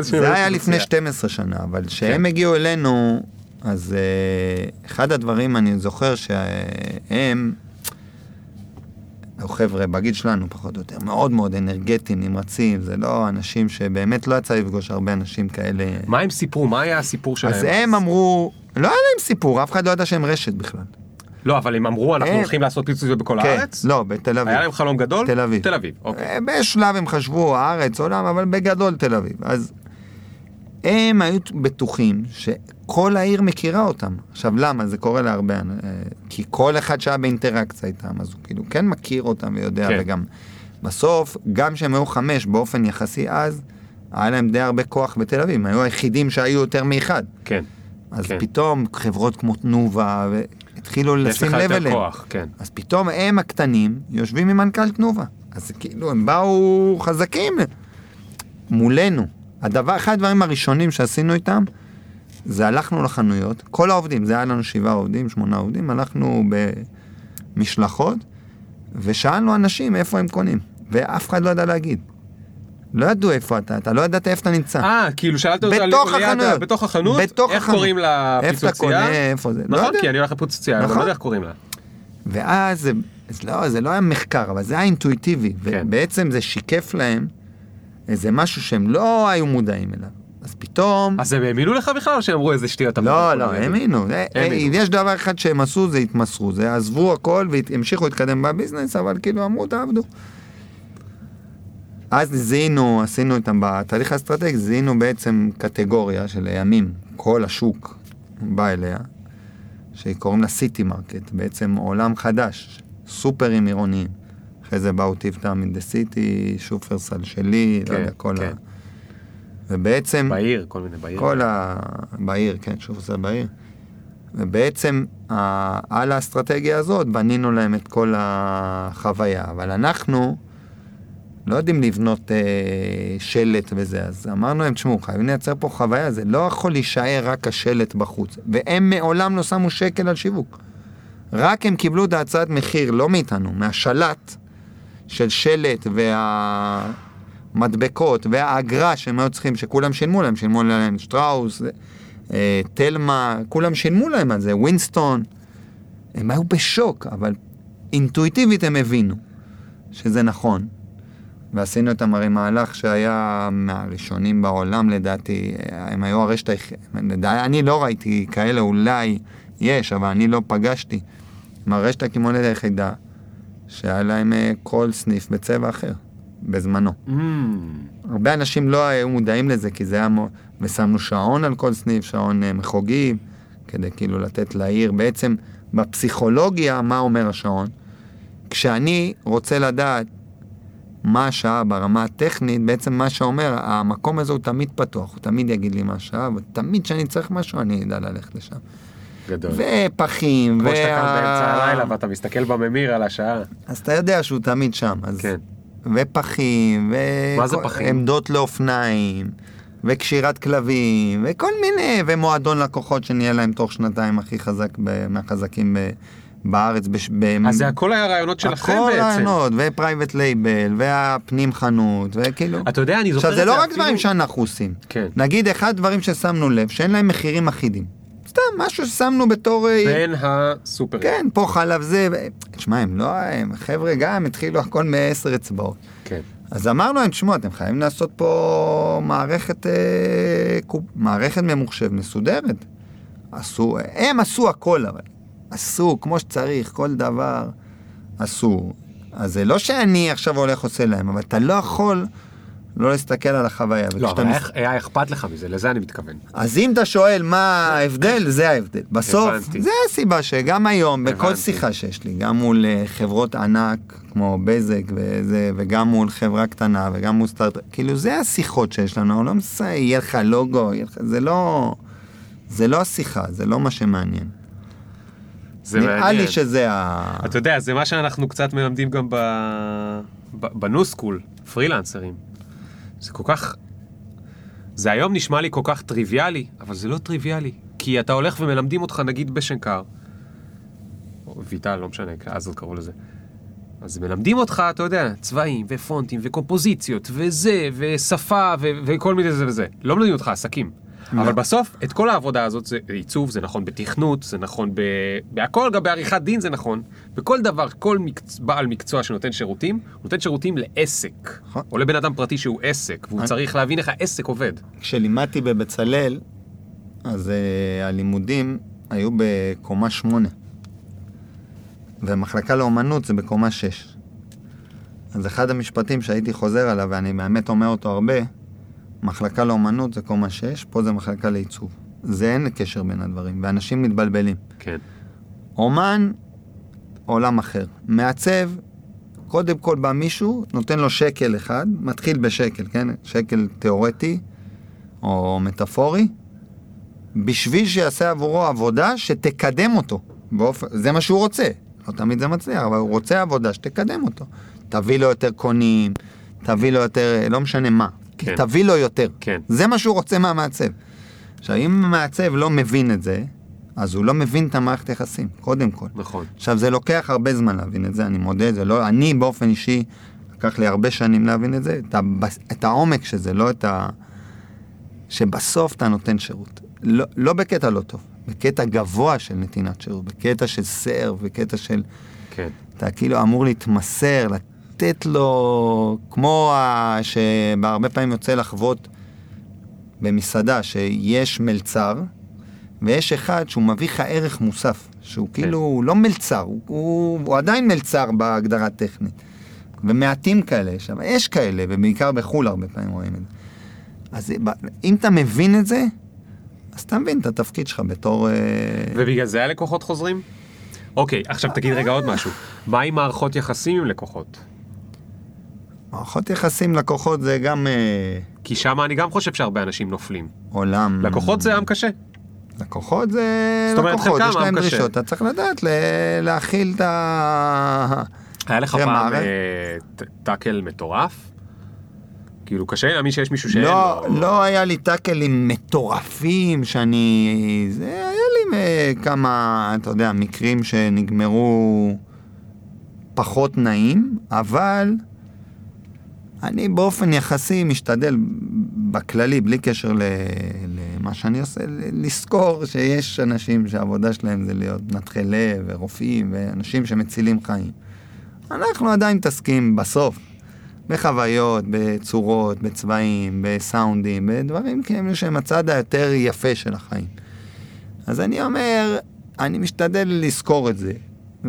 זה היה היו לפני פיצוצייה. 12 שנה, אבל כשהם כן. הגיעו אלינו, אז uh, אחד הדברים אני זוכר שהם, היו חבר'ה בגיל שלנו פחות או יותר, מאוד מאוד אנרגטיים, נמרצים, זה לא אנשים שבאמת לא יצא לפגוש הרבה אנשים כאלה. מה הם סיפרו? מה היה הסיפור שלהם? אז הם אמרו, לא היה להם סיפור, אף אחד לא ידע שהם רשת בכלל. לא, אבל הם אמרו, אנחנו הם- הולכים לעשות פיצוציות בכל כן, הארץ? לא, בתל אביב. היה להם חלום גדול? תל אביב. תל אביב, אוקיי. אה, בשלב הם חשבו הארץ, עולם, אבל בגדול תל אביב. אז הם היו בטוחים שכל העיר מכירה אותם. עכשיו, למה? זה קורה להרבה, אה, כי כל אחד שהיה באינטראקציה איתם, אז הוא כאילו כן מכיר אותם ויודע, כן. וגם בסוף, גם כשהם היו חמש באופן יחסי אז, היה להם די הרבה כוח בתל אביב, הם היו היחידים שהיו יותר מאחד. כן. אז כן. פתאום חברות כמו תנובה, התחילו לשים לב אליהם. כוח, כן. אז פתאום הם הקטנים יושבים עם מנכ"ל תנובה. אז כאילו הם באו חזקים מולנו. הדבר, אחד הדברים הראשונים שעשינו איתם, זה הלכנו לחנויות, כל העובדים, זה היה לנו שבעה עובדים, שמונה עובדים, הלכנו במשלחות, ושאלנו אנשים איפה הם קונים, ואף אחד לא ידע להגיד. לא ידעו איפה אתה, אתה לא ידעת איפה אתה נמצא. אה, כאילו שאלת אותה בתוך ליד ה- החנויות. בתוך החנות, בתוך איך החנות. קוראים איפה אתה? קונה, איפה זה, לא נכון, יודע. כי אני הולך לפיצוצייה, נכון. לא יודע איך קוראים לה. ואז זה, לא, זה לא היה מחקר, אבל זה היה אינטואיטיבי. כן. ובעצם זה שיקף להם איזה משהו שהם לא היו מודעים אליו. אז פתאום... אז הם האמינו לך בכלל או שהם אמרו איזה שטויות? לא, לא, האמינו. זה- האמינו. יש דבר אחד שהם עשו, זה התמסרו. זה עזבו הכל והמשיכו להתקדם בביזנס, אבל כאילו אמרו, תעבדו. אז זיהינו, עשינו איתם בתהליך האסטרטגי, זיהינו בעצם קטגוריה של לימים, כל השוק בא אליה, שקוראים לה City Market, בעצם עולם חדש, סופרים עירוניים. אחרי זה באו in the city, שופרסל שלי, לא כן, יודע, כל כן. ה... ובעצם... בעיר, כל מיני בעיר. כל ה... בעיר, כן, זה בעיר. ובעצם ה... על האסטרטגיה הזאת בנינו להם את כל החוויה, אבל אנחנו לא יודעים לבנות אה, שלט וזה, אז אמרנו להם, תשמעו, חייבים לייצר פה חוויה, זה לא יכול להישאר רק השלט בחוץ. והם מעולם לא שמו שקל על שיווק. רק הם קיבלו את ההצעת מחיר, לא מאיתנו, מהשלט של שלט והמדבקות והאגרה שהם היו צריכים, שכולם שילמו להם, שילמו להם שטראוס, אה, תלמה, כולם שילמו להם על זה, ווינסטון. הם היו בשוק, אבל אינטואיטיבית הם הבינו שזה נכון. ועשינו איתם הרי מהלך שהיה מהראשונים בעולם לדעתי, הם היו הרשת היחידה, אני לא ראיתי כאלה, אולי יש, אבל אני לא פגשתי. עם הרשת הקמעונית היחידה, שהיה להם אה, כל סניף בצבע אחר, בזמנו. Mm, הרבה אנשים לא היו מודעים לזה, כי זה היה... מו- ושמנו שעון על כל סניף, שעון אה, מחוגים, כדי כאילו לתת לעיר. בעצם, בפסיכולוגיה, מה אומר השעון? כשאני רוצה לדעת מה השעה ברמה הטכנית, בעצם מה שאומר, המקום הזה הוא תמיד פתוח, הוא תמיד יגיד לי מה השעה, ותמיד כשאני צריך משהו, אני אדע ללכת לשם. גדול. ופחים, כמו שאתה קם וה- באמצע הלילה ואתה מסתכל בממיר על השעה. אז אתה יודע שהוא תמיד שם. אז... כן. ופחים, מה זה פחים? ועמדות לאופניים, וקשירת כלבים, וכל מיני, ומועדון לקוחות שנהיה להם תוך שנתיים הכי חזק, ב- מהחזקים ב- בארץ. בש... ב... אז זה הכל היה רעיונות שלכם הכל בעצם. רעיונות, ו private label, והפנים חנות, וכאילו... אתה יודע, אני זוכר עכשיו, את זה זה לא רק אפילו- דברים שאנחנו עושים. כן. נגיד, אחד הדברים ששמנו לב, שאין להם מחירים אחידים. סתם, משהו ששמנו בתור... אה, בין הסופרים. כן, פה חלב זה, תשמע, הם לא, הם חבר'ה גם התחילו הכל מעשר אצבעות. כן. אז אמרנו להם, תשמעו, אתם חייבים לעשות פה מערכת, אה, קופ, מערכת ממוחשב מסודרת. עשו, הם עשו הכל אבל. עשו כמו שצריך, כל דבר עשו. אז זה לא שאני עכשיו הולך עושה להם, אבל אתה לא יכול לא להסתכל על החוויה. לא, אבל מס- היה- אכפת לך מזה, לזה אני מתכוון. אז אם אתה שואל מה ההבדל, זה ההבדל. בסוף, הבנתי. זה הסיבה שגם היום, בכל הבנתי. שיחה שיש לי, גם מול אה, חברות ענק כמו בזק וזה, וגם מול חברה קטנה וגם מול סטארט כאילו זה השיחות שיש לנו, לא מסי, יהיה לך לוגו, יהיה לך, זה לא, זה לא השיחה, זה לא מה שמעניין. זה נראה מעניין. לי שזה ה... אתה יודע, זה מה שאנחנו קצת מלמדים גם ב... ב... בניו סקול, פרילנסרים. זה כל כך... זה היום נשמע לי כל כך טריוויאלי, אבל זה לא טריוויאלי. כי אתה הולך ומלמדים אותך, נגיד בשנקר, או ויטל, לא משנה, אז עוד קראו לזה. אז מלמדים אותך, אתה יודע, צבעים ופונטים וקומפוזיציות וזה, ושפה ו- וכל מיני זה וזה. לא מלמדים אותך עסקים. אבל בסוף, את כל העבודה הזאת, זה עיצוב, זה נכון בתכנות, זה נכון ב... בהכל, גם בעריכת דין זה נכון. בכל דבר, כל מקצ... בעל מקצוע שנותן שירותים, נותן שירותים לעסק. נכון. או לבן אדם פרטי שהוא עסק, והוא אני- צריך להבין איך העסק עובד. כשלימדתי בבצלאל, אז uh, הלימודים היו בקומה שמונה. ומחלקה לאומנות זה בקומה שש. אז אחד המשפטים שהייתי חוזר עליו, ואני באמת אומר אותו הרבה, מחלקה לאומנות זה קומה שש, פה זה מחלקה לעיצוב. זה אין קשר בין הדברים, ואנשים מתבלבלים. כן. אומן, עולם אחר. מעצב, קודם כל בא מישהו, נותן לו שקל אחד, מתחיל בשקל, כן? שקל תיאורטי או מטאפורי, בשביל שיעשה עבורו עבודה שתקדם אותו. באופ... זה מה שהוא רוצה. לא תמיד זה מצליח, אבל הוא רוצה עבודה שתקדם אותו. תביא לו יותר קונים, תביא לו יותר, לא משנה מה. כן. תביא לו יותר. כן. זה מה שהוא רוצה מהמעצב. עכשיו, אם המעצב לא מבין את זה, אז הוא לא מבין את המערכת יחסים, קודם כל. נכון. עכשיו, זה לוקח הרבה זמן להבין את זה, אני מודה, זה לא, אני באופן אישי, לקח לי הרבה שנים להבין את זה, את, הבס, את העומק של זה, לא את ה... שבסוף אתה נותן שירות. לא, לא בקטע לא טוב, בקטע גבוה של נתינת שירות, בקטע של סר, בקטע של... כן. אתה כאילו אמור להתמסר, לתת לו, כמו ה... שבהרבה פעמים יוצא לחוות במסעדה, שיש מלצר, ויש אחד שהוא מביא לך ערך מוסף, שהוא כן. כאילו, הוא לא מלצר, הוא, הוא, הוא עדיין מלצר בהגדרה טכנית. ומעטים כאלה יש, אבל יש כאלה, ובעיקר בחו"ל הרבה פעמים רואים את זה. אז אם אתה מבין את זה, אז אתה מבין את התפקיד שלך בתור... אה, ובגלל זה הלקוחות חוזרים? אוקיי, עכשיו תגיד רגע עוד משהו. מה עם מערכות יחסים עם לקוחות? מערכות יחסים לקוחות זה גם אה, כי שם אני גם חושב שהרבה אנשים נופלים. עולם... לקוחות זה עם קשה. לקוחות זה זאת אומרת, לקוחות, יש להם. דרישות, אתה צריך לדעת ל- להכיל את ה... היה לך פעם אה, טאקל מטורף? כאילו קשה לי להאמין שיש מישהו שאין לא, לו... לא היה לי טאקלים מטורפים שאני... זה היה לי אה, כמה, אתה יודע, מקרים שנגמרו פחות נעים, אבל אני באופן יחסי משתדל בכללי, בלי קשר למה שאני עושה, לזכור שיש אנשים שהעבודה שלהם זה להיות מנתחי לב ורופאים ואנשים שמצילים חיים. אנחנו עדיין מתעסקים בסוף בחוויות, בצורות, בצבעים, בסאונדים, בדברים כאלה שהם הצד היותר יפה של החיים. אז אני אומר, אני משתדל לזכור את זה,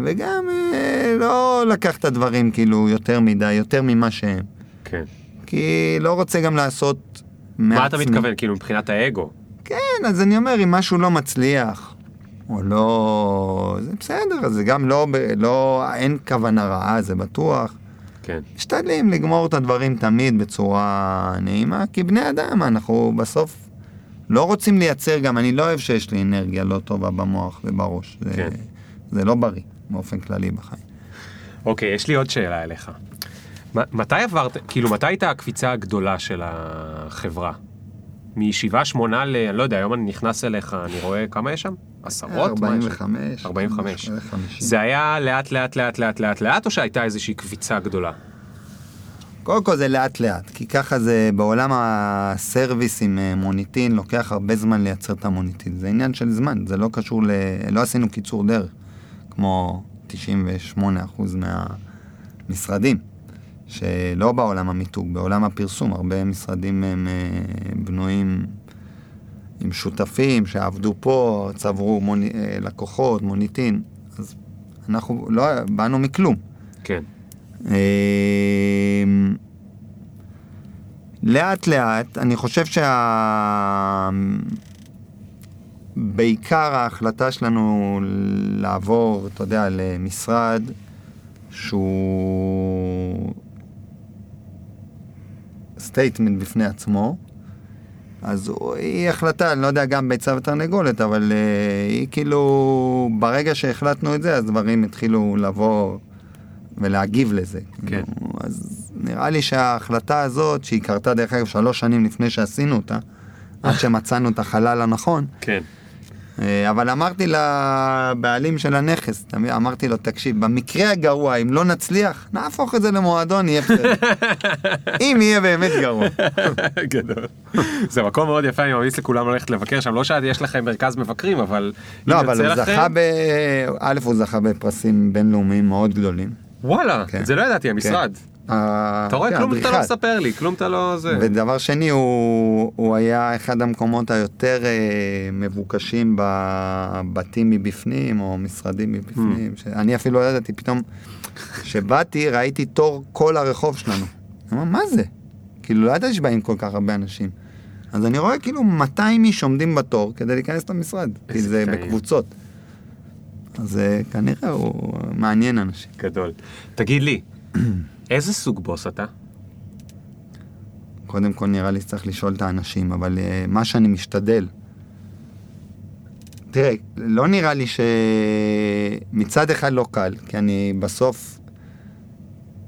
וגם אה, לא לקח את הדברים כאילו יותר מדי, יותר ממה שהם. כן. כי לא רוצה גם לעשות מה אתה מעצמי. מתכוון? כאילו מבחינת האגו. כן, אז אני אומר, אם משהו לא מצליח, או לא... זה בסדר, אז זה גם לא, לא... אין כוונה רעה, זה בטוח. כן. משתדלים לגמור את הדברים תמיד בצורה נעימה, כי בני אדם, אנחנו בסוף לא רוצים לייצר גם, אני לא אוהב שיש לי אנרגיה לא טובה במוח ובראש. זה, כן. זה לא בריא, באופן כללי בחיים. אוקיי, יש לי עוד שאלה אליך. מתי עברת, כאילו, מתי הייתה הקפיצה הגדולה של החברה? משבעה, שמונה ל... אני לא יודע, היום אני נכנס אליך, אני רואה כמה יש שם? עשרות? מה יש שם? 45. 45. 50. זה היה לאט לאט לאט לאט לאט לאט, או שהייתה איזושהי קפיצה גדולה? קודם כל זה לאט לאט, כי ככה זה בעולם הסרוויס עם אה, מוניטין, לוקח הרבה זמן לייצר את המוניטין. זה עניין של זמן, זה לא קשור ל... לא עשינו קיצור דרך, כמו 98% מהמשרדים, שלא בעולם המיתוג, בעולם הפרסום, הרבה משרדים הם אה, בנויים עם שותפים שעבדו פה, צברו מוני... אה, לקוחות, מוניטין, אז אנחנו לא, באנו מכלום. כן. אמ, לאט לאט, אני חושב שה... בעיקר ההחלטה שלנו לעבור, אתה יודע, למשרד שהוא statement בפני עצמו, אז היא החלטה, אני לא יודע, גם ביצה ותרנגולת, אבל uh, היא כאילו, ברגע שהחלטנו את זה, אז דברים התחילו לבוא ולהגיב לזה. כן. כאילו, אז נראה לי שההחלטה הזאת, שהיא קרתה דרך אגב שלוש שנים לפני שעשינו אותה, עד שמצאנו את החלל הנכון, כן. אה, אבל אמרתי לבעלים של הנכס, אמרתי לו, תקשיב, במקרה הגרוע, אם לא נצליח, נהפוך את זה למועדון, יהיה בסדר. אם יהיה באמת גרוע. גדול. זה מקום מאוד יפה, אני ממליץ לכולם ללכת לבקר שם. לא שיש לכם מרכז מבקרים, אבל... לא, אבל הוא זכה ב... א', הוא זכה בפרסים בינלאומיים מאוד גדולים. וואלה, כן. את זה לא ידעתי, המשרד. אתה רואה, כן, כלום אתה לא. מספר לי, כלום אתה לא זה. ודבר שני, הוא, הוא היה אחד המקומות היותר אה, מבוקשים בבתים מבפנים, או משרדים מבפנים. Hmm. שאני אפילו לא ידעתי, פתאום, כשבאתי, ראיתי תור כל הרחוב שלנו. אני אומר, מה זה? כאילו, לא ידעתי שבאים כל כך הרבה אנשים. אז אני רואה כאילו 200 איש עומדים בתור כדי להיכנס למשרד, כי זה. בקבוצות. אז אה, כנראה הוא מעניין אנשים. גדול. תגיד לי, איזה סוג בוס אתה? קודם כל נראה לי שצריך לשאול את האנשים, אבל uh, מה שאני משתדל, תראה, לא נראה לי ש... מצד אחד לא קל, כי אני בסוף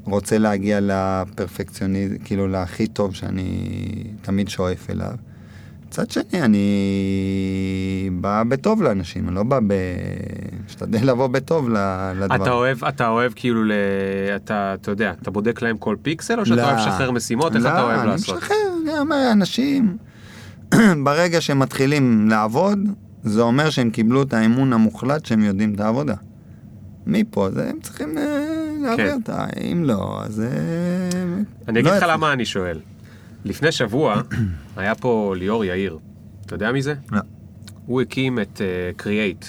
רוצה להגיע לפרפקציוניזם, כאילו להכי טוב שאני תמיד שואף אליו. מצד שני, אני בא בטוב לאנשים, אני לא בא ב... משתדל לבוא בטוב לדבר. אתה אוהב, אתה אוהב כאילו, ל... אתה, אתה יודע, אתה בודק להם כל פיקסל, או שאתה לא. אוהב לשחרר משימות? איך אתה אוהב לא, לעשות? אני משחרר, אני אומר, אנשים, ברגע שהם מתחילים לעבוד, זה אומר שהם קיבלו את האמון המוחלט שהם יודעים את העבודה. מפה, זה הם צריכים אה, להעביר כן. אותה, אם לא, אז... אה, אני אגיד לא לך. למה אני שואל. לפני שבוע היה פה ליאור יאיר. אתה יודע מי זה? לא. הוא הקים את uh, Create.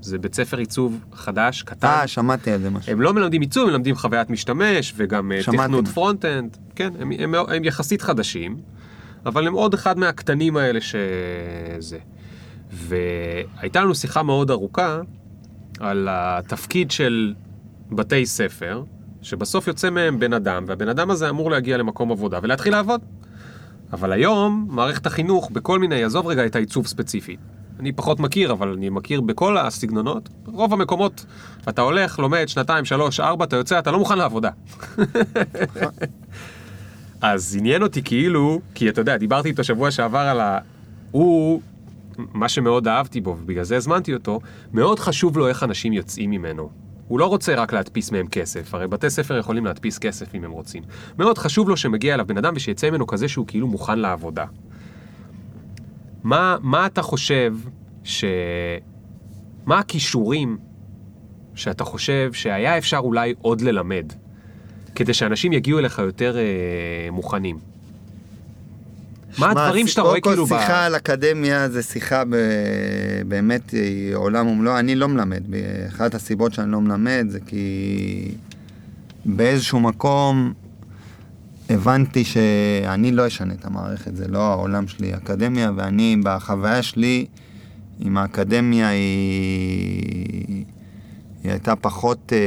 זה בית ספר עיצוב חדש, קטן. אה, שמעתי על זה משהו. הם לא מלמדים עיצוב, הם מלמדים חוויית משתמש וגם אה. תכנות front-end. כן, הם, הם, הם יחסית חדשים, אבל הם עוד אחד מהקטנים האלה שזה. והייתה לנו שיחה מאוד ארוכה על התפקיד של בתי ספר, שבסוף יוצא מהם בן אדם, והבן אדם הזה אמור להגיע למקום עבודה ולהתחיל לעבוד. אבל היום, מערכת החינוך, בכל מיני, עזוב רגע את העיצוב ספציפי. אני פחות מכיר, אבל אני מכיר בכל הסגנונות. רוב המקומות, אתה הולך, לומד שנתיים, שלוש, ארבע, אתה יוצא, אתה לא מוכן לעבודה. אז עניין אותי כאילו, כי אתה יודע, דיברתי איתו שבוע שעבר על ה... הוא, מה שמאוד אהבתי בו, ובגלל זה הזמנתי אותו, מאוד חשוב לו איך אנשים יוצאים ממנו. הוא לא רוצה רק להדפיס מהם כסף, הרי בתי ספר יכולים להדפיס כסף אם הם רוצים. מאוד חשוב לו שמגיע אליו בן אדם ושיצא ממנו כזה שהוא כאילו מוכן לעבודה. מה, מה אתה חושב ש... מה הכישורים שאתה חושב שהיה אפשר אולי עוד ללמד, כדי שאנשים יגיעו אליך יותר אה, מוכנים? מה הדברים שאתה רואה כאילו. קודם כל שיחה על אקדמיה זה שיחה ב... באמת היא עולם ומלואו, אני לא מלמד. אחת הסיבות שאני לא מלמד זה כי באיזשהו מקום הבנתי שאני לא אשנה את המערכת, זה לא העולם שלי, אקדמיה, ואני בחוויה שלי עם האקדמיה היא, היא הייתה פחות אה,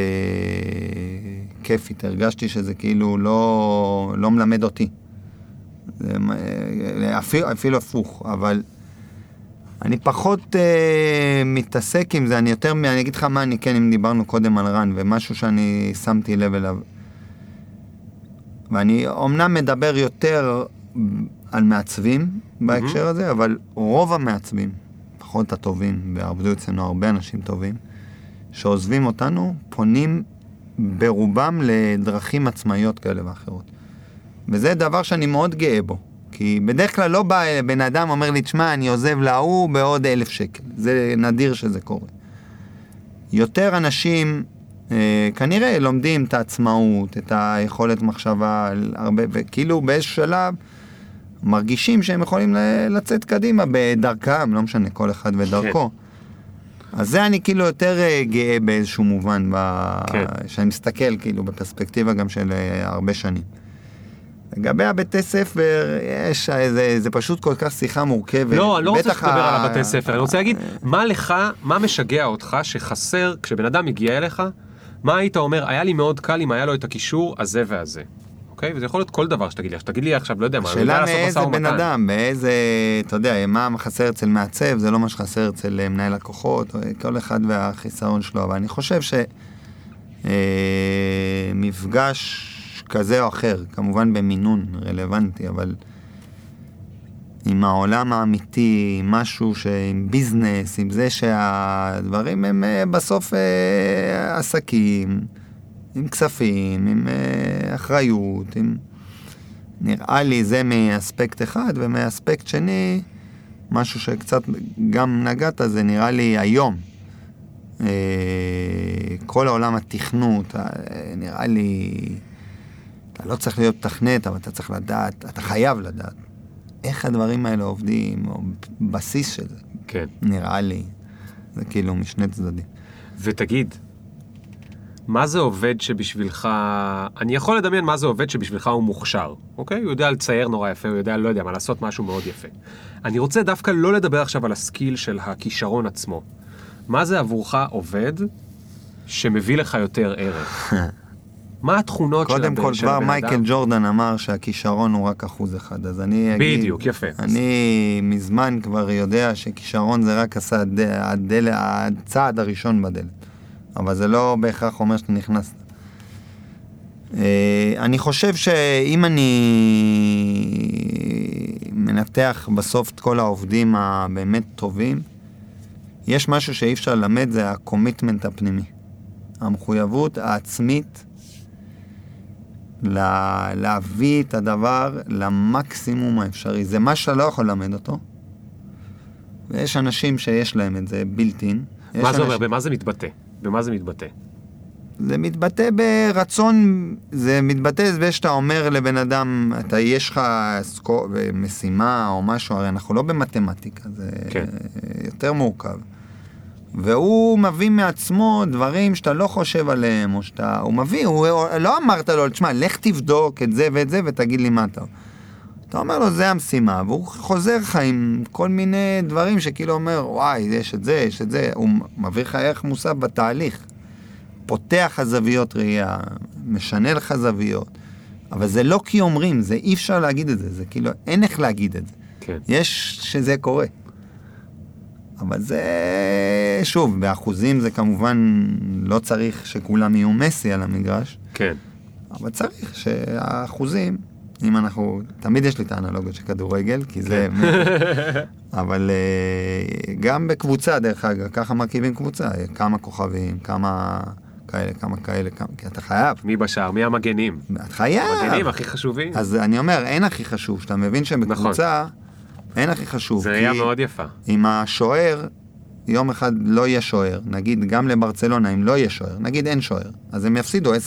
כיפית, הרגשתי שזה כאילו לא, לא מלמד אותי. אפילו, אפילו הפוך, אבל אני פחות אה, מתעסק עם זה, אני יותר, אני אגיד לך מה אני כן, אם דיברנו קודם על רן, ומשהו שאני שמתי לב אליו. ואני אומנם מדבר יותר על מעצבים בהקשר הזה, אבל רוב המעצבים, לפחות הטובים, ועבדו אצלנו הרבה אנשים טובים, שעוזבים אותנו, פונים ברובם לדרכים עצמאיות כאלה ואחרות. וזה דבר שאני מאוד גאה בו. כי בדרך כלל לא בא בן אדם אומר לי, תשמע, אני עוזב להוא בעוד אלף שקל. זה נדיר שזה קורה. יותר אנשים אה, כנראה לומדים את העצמאות, את היכולת מחשבה, הרבה, וכאילו באיזשהו שלב מרגישים שהם יכולים לצאת קדימה בדרכם, לא משנה, כל אחד ודרכו. אז זה אני כאילו יותר אה, גאה באיזשהו מובן, ב... כן. שאני מסתכל כאילו בפרספקטיבה גם של אה, הרבה שנים. לגבי הבתי ספר, יש, אה, זה, זה פשוט כל כך שיחה מורכבת. לא, אני לא רוצה שתדבר ה- על הבתי ספר, אני רוצה להגיד, מה לך, מה משגע אותך שחסר, כשבן אדם מגיע אליך, מה היית אומר, היה לי מאוד קל אם היה לו את הקישור הזה והזה. אוקיי? וזה יכול להיות כל דבר שתגיד לי, שתגיד לי עכשיו, לא יודע מה, אני יודע השאלה לעשות מאיזה בן. אדם, באיזה, אתה יודע, מה חסר אצל מעצב, זה לא מה שחסר אצל אה, מנהל לקוחות, או כל אחד והחיסרון שלו, אבל אני חושב שמפגש כזה או אחר, כמובן במינון רלוונטי, אבל עם העולם האמיתי, עם משהו שעם ביזנס, עם זה שהדברים הם אה, בסוף אה, עסקים, עם כספים, עם אה, אחריות, עם... נראה לי זה מאספקט אחד, ומאספקט שני, משהו שקצת גם נגעת, זה נראה לי היום. אה, כל העולם התכנות, אה, נראה לי, אתה לא צריך להיות מתכנת, אבל אתה צריך לדעת, אתה חייב לדעת איך הדברים האלה עובדים, או בסיס של זה, כן. נראה לי. זה כאילו משני צדדים. ותגיד, מה זה עובד שבשבילך, אני יכול לדמיין מה זה עובד שבשבילך הוא מוכשר, אוקיי? הוא יודע לצייר נורא יפה, הוא יודע, לא יודע מה, לעשות משהו מאוד יפה. אני רוצה דווקא לא לדבר עכשיו על הסקיל של הכישרון עצמו. מה זה עבורך עובד שמביא לך יותר ערך? מה התכונות של קודם הבן- כל, של כבר הבן מייקל אדם? ג'ורדן אמר שהכישרון הוא רק אחוז אחד, אז אני אגיד... בדיוק, יפה. אני מזמן כבר יודע שכישרון זה רק הצעד, הדל, הצעד הראשון בדלת, אבל זה לא בהכרח אומר שאתה נכנסת. אה, אני חושב שאם אני מנתח בסוף את כל העובדים הבאמת טובים, יש משהו שאי אפשר ללמד, זה הקומיטמנט הפנימי. המחויבות העצמית לה, להביא את הדבר למקסימום האפשרי. זה מה שאתה לא יכול ללמד אותו. ויש אנשים שיש להם את זה בילטין. מה זה אומר? במה זה מתבטא? במה זה מתבטא? זה מתבטא ברצון, זה מתבטא בזה שאתה אומר לבן אדם, אתה, יש לך סקו, משימה או משהו, הרי אנחנו לא במתמטיקה, זה כן. יותר מורכב. והוא מביא מעצמו דברים שאתה לא חושב עליהם, או שאתה... הוא מביא, הוא לא אמרת לו, תשמע, לך תבדוק את זה ואת זה ותגיד לי מה אתה... אתה אומר לו, זה המשימה, והוא חוזר לך עם כל מיני דברים שכאילו אומר, וואי, יש את זה, יש את זה, הוא מביא לך ערך מוסף בתהליך. פותח לך זוויות ראייה, משנה לך זוויות. אבל זה לא כי אומרים, זה אי אפשר להגיד את זה, זה כאילו, אין איך להגיד את זה. כן. יש שזה קורה. אבל זה, שוב, באחוזים זה כמובן לא צריך שכולם יהיו מסי על המגרש, כן. אבל צריך שהאחוזים, אם אנחנו, תמיד יש לי את האנלוגיות של כדורגל, כי זה... אבל אה, גם בקבוצה, דרך אגב, ככה מרכיבים קבוצה, כמה כוכבים, כמה כאלה, כמה כאלה, כמה, כי אתה חייב, מי בשער? מי המגנים? אתה חייב. המגנים הכי חשובים. אז אני אומר, אין הכי חשוב, שאתה מבין שבקבוצה, אין הכי חשוב. זה ראייה מאוד יפה. אם השוער, יום אחד לא יהיה שוער, נגיד גם לברצלונה, אם לא יהיה שוער, נגיד אין שוער, אז הם יפסידו 10-0,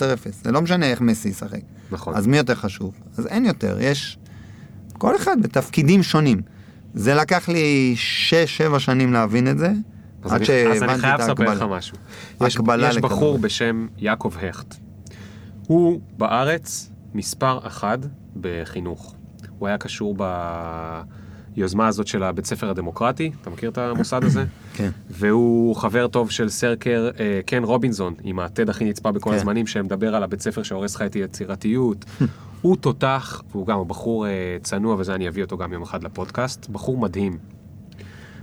זה לא משנה איך מסי ישחק. נכון. אז מי יותר חשוב? אז אין יותר, יש כל אחד בתפקידים שונים. זה לקח לי 6-7 שנים להבין את זה, אז עד שהבנתי אז את אני חייב לספר לך ההקבלה. משהו. יש, יש. בחור בשם יעקב הכט. הוא בארץ מספר אחד בחינוך. הוא היה קשור ביוזמה הזאת של הבית ספר הדמוקרטי, אתה מכיר את המוסד הזה? כן. והוא חבר טוב של סרקר אה, קן רובינזון, עם הטד הכי נצפה בכל כן. הזמנים, שמדבר על הבית ספר שהורס לך את היצירתיות. הוא תותח, והוא גם בחור אה, צנוע, וזה אני אביא אותו גם יום אחד לפודקאסט, בחור מדהים.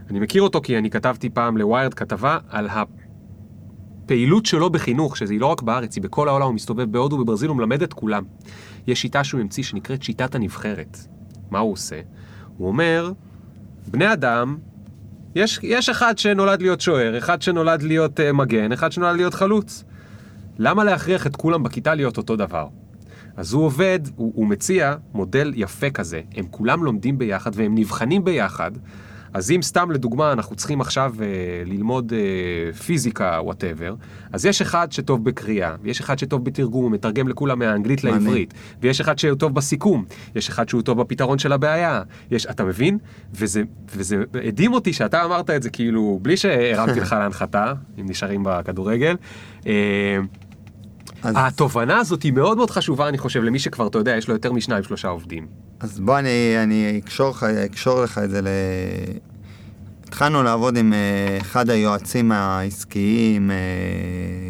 אני מכיר אותו כי אני כתבתי פעם לוויירד כתבה על הפעילות שלו בחינוך, שהיא לא רק בארץ, היא בכל העולם, הוא מסתובב בהודו ובברזיל, הוא מלמד את כולם. יש שיטה שהוא המציא שנקראת שיטת הנבחרת. מה הוא עושה? הוא אומר, בני אדם, יש, יש אחד שנולד להיות שוער, אחד שנולד להיות uh, מגן, אחד שנולד להיות חלוץ. למה להכריח את כולם בכיתה להיות אותו דבר? אז הוא עובד, הוא, הוא מציע מודל יפה כזה, הם כולם לומדים ביחד והם נבחנים ביחד. אז אם סתם לדוגמה אנחנו צריכים עכשיו אה, ללמוד אה, פיזיקה, וואטאבר, אז יש אחד שטוב בקריאה, ויש אחד שטוב בתרגום, הוא מתרגם לכולם מהאנגלית מעניין. לעברית, ויש אחד שהוא טוב בסיכום, יש אחד שהוא טוב בפתרון של הבעיה, יש, אתה מבין? וזה, וזה הדהים אותי שאתה אמרת את זה כאילו, בלי שהרמתי לך להנחתה, אם נשארים בכדורגל. אה, אז, התובנה הזאת היא מאוד מאוד חשובה, אני חושב, למי שכבר, אתה יודע, יש לו יותר משניים, שלושה עובדים. אז בוא אני, אני אקשור, אקשור לך את זה ל... התחלנו לעבוד עם אה, אחד היועצים העסקיים, אה,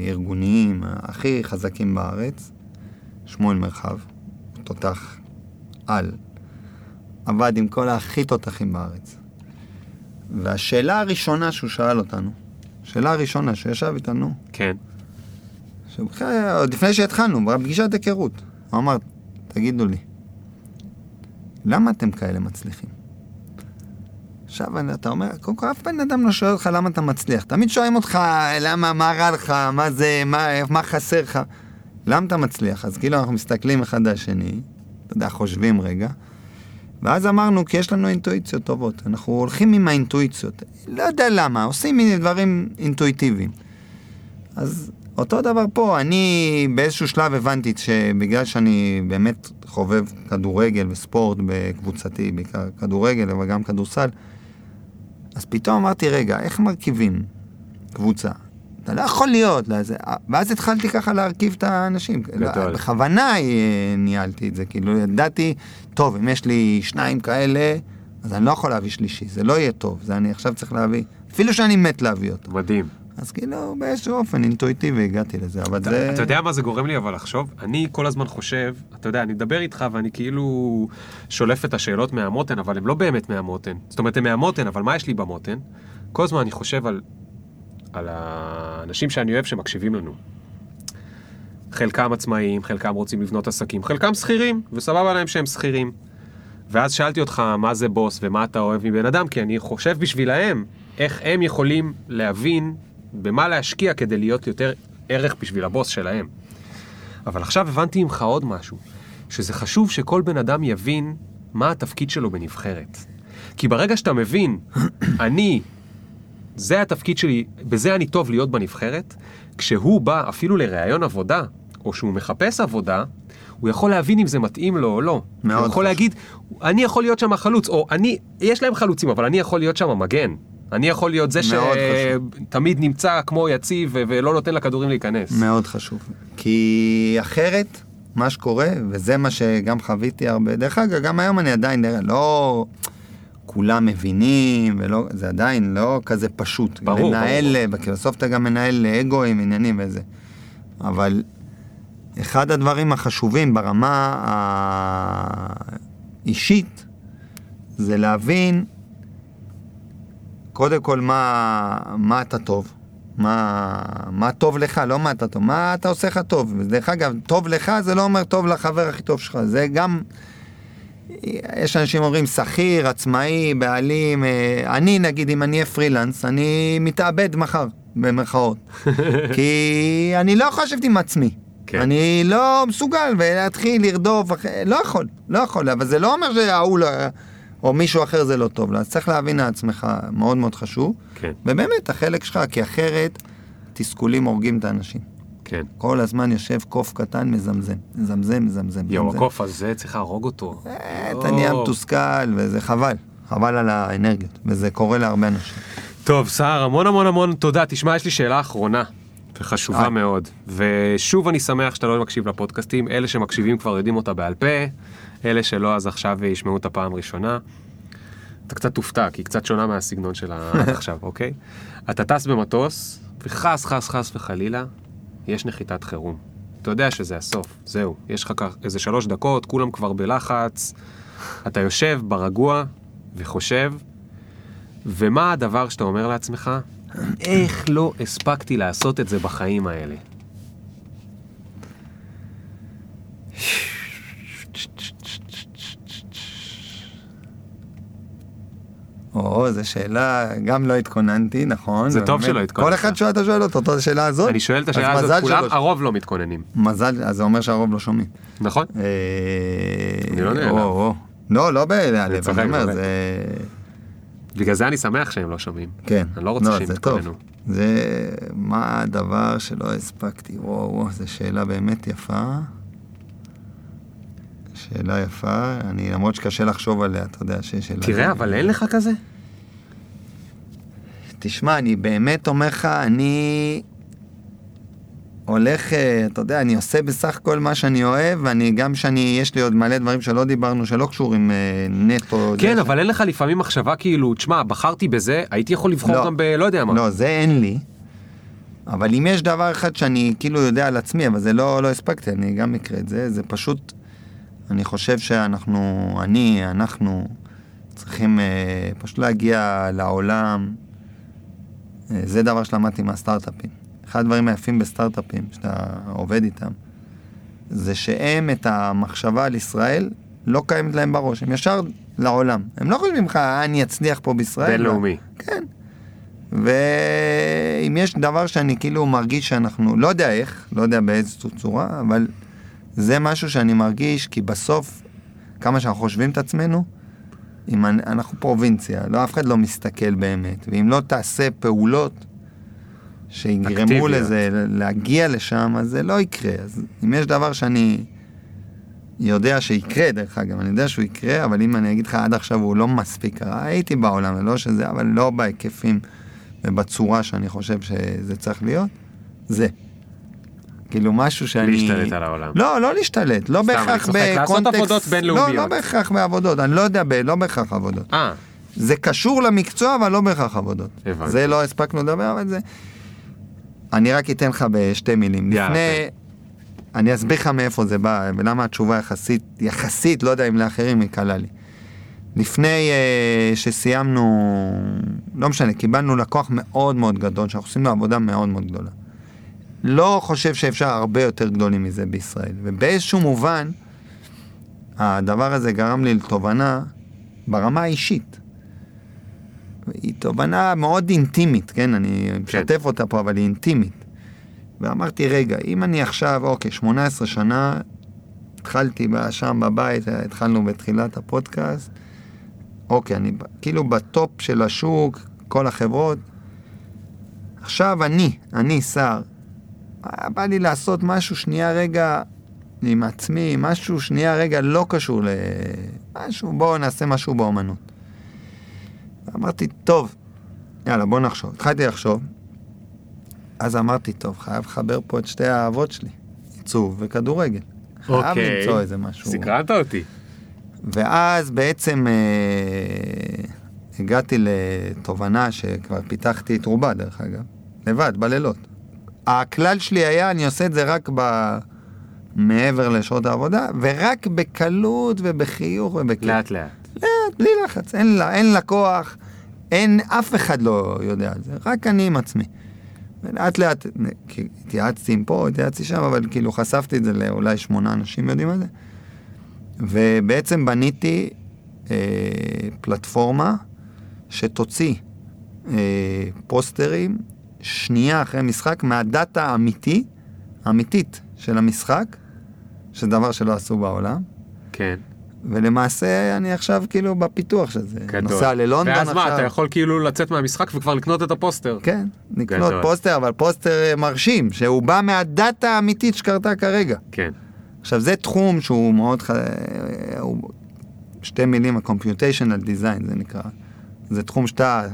ארגוניים, הכי חזקים בארץ, שמואל מרחב, תותח על. עבד עם כל הכי תותחים בארץ. והשאלה הראשונה שהוא שאל אותנו, שאלה הראשונה שהוא ישב איתנו, כן. שבכלל, עוד לפני שהתחלנו, בפגישת היכרות, הוא אמר, תגידו לי, למה אתם כאלה מצליחים? עכשיו אתה אומר, קודם כל אף בן אדם לא שואל אותך למה אתה מצליח. תמיד שואלים אותך למה, מה רע לך, מה זה, מה, מה חסר לך. למה אתה מצליח? אז כאילו אנחנו מסתכלים אחד על השני, אתה יודע, חושבים רגע, ואז אמרנו, כי יש לנו אינטואיציות טובות. אנחנו הולכים עם האינטואיציות. לא יודע למה, עושים דברים אינטואיטיביים. אז אותו דבר פה, אני באיזשהו שלב הבנתי שבגלל שאני באמת חובב כדורגל וספורט בקבוצתי, בעיקר כדורגל, אבל גם כדורסל, אז פתאום אמרתי, רגע, איך מרכיבים קבוצה? אתה לא יכול להיות, לא, זה... ואז התחלתי ככה להרכיב את האנשים. גדול. בכוונה אה, ניהלתי את זה, כאילו ידעתי, טוב, אם יש לי שניים כאלה, אז אני לא יכול להביא שלישי, זה לא יהיה טוב, זה אני עכשיו צריך להביא, אפילו שאני מת להביא אותו. מדהים. אז כאילו באיזשהו אופן אינטואיטיבי הגעתי לזה, אבל אתה, זה... אתה יודע מה זה גורם לי אבל לחשוב? אני כל הזמן חושב, אתה יודע, אני מדבר איתך ואני כאילו שולף את השאלות מהמותן, אבל הן לא באמת מהמותן. זאת אומרת, הן מהמותן, אבל מה יש לי במותן? כל הזמן אני חושב על, על האנשים שאני אוהב שמקשיבים לנו. חלקם עצמאים, חלקם רוצים לבנות עסקים, חלקם שכירים, וסבבה להם שהם שכירים. ואז שאלתי אותך מה זה בוס ומה אתה אוהב מבן אדם, כי אני חושב בשבילהם איך הם יכולים להבין במה להשקיע כדי להיות יותר ערך בשביל הבוס שלהם. אבל עכשיו הבנתי ממך עוד משהו, שזה חשוב שכל בן אדם יבין מה התפקיד שלו בנבחרת. כי ברגע שאתה מבין, אני, זה התפקיד שלי, בזה אני טוב להיות בנבחרת, כשהוא בא אפילו לראיון עבודה, או שהוא מחפש עבודה, הוא יכול להבין אם זה מתאים לו או לא. מאוד הוא יכול חשוב. להגיד, אני יכול להיות שם חלוץ, או אני, יש להם חלוצים, אבל אני יכול להיות שם מגן. אני יכול להיות זה שתמיד נמצא כמו יציב ולא נותן לכדורים להיכנס. מאוד חשוב. כי אחרת, מה שקורה, וזה מה שגם חוויתי הרבה, דרך אגב, גם היום אני עדיין, לא כולם מבינים, ולא, זה עדיין לא כזה פשוט. ברור, לנהל, כי בסוף אתה גם מנהל אגואים, עניינים וזה. אבל אחד הדברים החשובים ברמה האישית, זה להבין קודם כל מה, מה אתה טוב, מה, מה טוב לך, לא מה אתה טוב, מה אתה עושה לך טוב. ודרך אגב, טוב לך זה לא אומר טוב לחבר הכי טוב שלך, זה גם, יש אנשים אומרים שכיר, עצמאי, בעלים, אה, אני נגיד אם אני אהיה פרילנס, אני מתאבד מחר, במרכאות. כי אני לא יכול לשבת עם עצמי. כן. אני לא מסוגל ולהתחיל לרדוף, לא יכול, לא יכול, אבל זה לא אומר שההוא לא, או מישהו אחר זה לא טוב לו, אז צריך להבין לעצמך, מאוד מאוד חשוב. כן, ובאמת, החלק שלך, כי אחרת תסכולים הורגים את האנשים. כן. כל הזמן יושב קוף קטן מזמזם, מזמזם, מזמזם. יואו, מזמזם. הקוף הזה, צריך להרוג אותו. אה. אתה נהיה מתוסכל, וזה חבל, חבל על האנרגיות, וזה קורה להרבה אנשים. טוב, סער, המון המון המון תודה. תשמע, יש לי שאלה אחרונה, וחשובה אה. מאוד. ושוב אני שמח שאתה לא מקשיב לפודקאסטים. אלה שמקשיבים כבר יודעים אותה בעל פה, אלה שלא, אז עכשיו ישמעו אותה פעם ראשונה. אתה קצת תופתע, כי היא קצת שונה מהסגנון שלה עד עכשיו, אוקיי? אתה טס במטוס, וחס, חס, חס וחלילה, יש נחיתת חירום. אתה יודע שזה הסוף, זהו. יש לך כך- איזה שלוש דקות, כולם כבר בלחץ. אתה יושב ברגוע וחושב, ומה הדבר שאתה אומר לעצמך? איך לא הספקתי לעשות את זה בחיים האלה? או, זו שאלה, גם לא התכוננתי, נכון. זה טוב. שלא התכוננת. כל אחד שואל, אתה שואל אותו, את השאלה הזאת? אני שואל את השאלה הזאת, כולם, הרוב לא מתכוננים, מזל, אז זה אומר שהרוב לא שומעים. נכון? אה, אני לא נעלב. לא, לא בהיעלב, צוחק, אני אומר. זה... בגלל זה אני שמח שהם לא שומעים. כן. אני לא רוצה שהם זה טוב. יתכוננו. זה מה הדבר שלא הספקתי, וואו, וואו, זו שאלה באמת יפה. שאלה יפה, אני למרות שקשה לחשוב עליה, אתה יודע שיש שאלה... תראה, אבל אין לך כזה? תשמע, אני באמת אומר לך, אני הולך, אה, אתה יודע, אני עושה בסך הכל מה שאני אוהב, ואני גם שאני, יש לי עוד מלא דברים שלא דיברנו, שלא קשורים אה, נטו. כן, אבל אין לך לפעמים מחשבה כאילו, תשמע, בחרתי בזה, הייתי יכול לבחור לא. גם ב... לא יודע מה. לא, זה אין לי. אבל אם יש דבר אחד שאני כאילו יודע על עצמי, אבל זה לא, לא הספקתי, אני גם אקרא את זה, זה פשוט, אני חושב שאנחנו, אני, אנחנו, צריכים אה, פשוט להגיע לעולם. אה, זה דבר שלמדתי מהסטארט-אפים. אחד הדברים היפים בסטארט-אפים, שאתה עובד איתם, זה שהם את המחשבה על ישראל לא קיימת להם בראש, הם ישר לעולם. הם לא חושבים לך, "אה, אני אצליח פה בישראל. בינלאומי. כן. ואם יש דבר שאני כאילו מרגיש שאנחנו, לא יודע איך, לא יודע באיזו צורה, אבל זה משהו שאני מרגיש, כי בסוף, כמה שאנחנו חושבים את עצמנו, אם אנחנו פרובינציה, לא, אף אחד לא מסתכל באמת, ואם לא תעשה פעולות שיגרמו אקטיביות. לזה, להגיע לשם, אז זה לא יקרה. אז אם יש דבר שאני יודע שיקרה, דרך אגב, אני יודע שהוא יקרה, אבל אם אני אגיד לך עד עכשיו הוא לא מספיק קרה, הייתי בעולם, לא שזה, אבל לא בהיקפים ובצורה שאני חושב שזה צריך להיות, זה. כאילו משהו שאני... להשתלט על העולם. לא, לא להשתלט, לא סתם, בהכרח צוחק, לעשות בקונטקסט... עבודות בינלאומיות. לא, לא בהכרח בעבודות, אני לא יודע, ב... לא בהכרח עבודות. אה, זה קשור למקצוע, אבל לא בהכרח עבודות. הבנתי. זה לא הספקנו לדבר, אבל זה... אני רק אתן לך בשתי מילים. יאללה, לפני, אני אסביר לך מאיפה זה בא, ולמה התשובה יחסית, יחסית, לא יודע אם לאחרים היא קלה לי. לפני uh, שסיימנו, לא משנה, קיבלנו לקוח מאוד מאוד גדול, שאנחנו עושים לו עבודה מאוד מאוד גדולה. לא חושב שאפשר הרבה יותר גדולים מזה בישראל. ובאיזשהו מובן, הדבר הזה גרם לי לתובנה ברמה האישית. היא תובנה מאוד אינטימית, כן? אני משתף אותה פה, אבל היא אינטימית. ואמרתי, רגע, אם אני עכשיו, אוקיי, 18 שנה, התחלתי שם בבית, התחלנו בתחילת הפודקאסט, אוקיי, אני כאילו בטופ של השוק, כל החברות. עכשיו אני, אני שר, בא לי לעשות משהו שנייה רגע עם עצמי, משהו שנייה רגע לא קשור למשהו, בואו נעשה משהו באומנות. אמרתי, טוב, יאללה, בוא נחשוב. התחלתי לחשוב, אז אמרתי, טוב, חייב לחבר פה את שתי האהבות שלי, עיצוב וכדורגל. חייב אוקיי. למצוא איזה משהו. סקרנת אותי. ואז בעצם אה, הגעתי לתובנה שכבר פיתחתי את רובה, דרך אגב, לבד, בלילות. הכלל שלי היה, אני עושה את זה רק ב... מעבר לשעות העבודה, ורק בקלות ובחיוך ובכיף. לאט לאט. לאט, בלי לחץ, אין, לה, אין לקוח, אין, אף אחד לא יודע על זה, רק אני עם עצמי. ולאט לאט, התייעצתי עם פה, התייעצתי שם, אבל כאילו חשפתי את זה לאולי שמונה אנשים יודעים על זה. ובעצם בניתי אה, פלטפורמה שתוציא אה, פוסטרים שנייה אחרי משחק מהדאטה האמיתי, האמיתית של המשחק, שזה דבר שלא עשו בעולם. כן. ולמעשה אני עכשיו כאילו בפיתוח של זה. גדול. נוסע ללונדון ואז עכשיו. מה, אתה יכול כאילו לצאת מהמשחק וכבר לקנות את הפוסטר. כן, לקנות גדול. פוסטר, אבל פוסטר אה, מרשים, שהוא בא מהדאטה האמיתית שקרתה כרגע. כן. עכשיו זה תחום שהוא מאוד, ח... הוא... שתי מילים, ה-computational design זה נקרא. זה תחום שאתה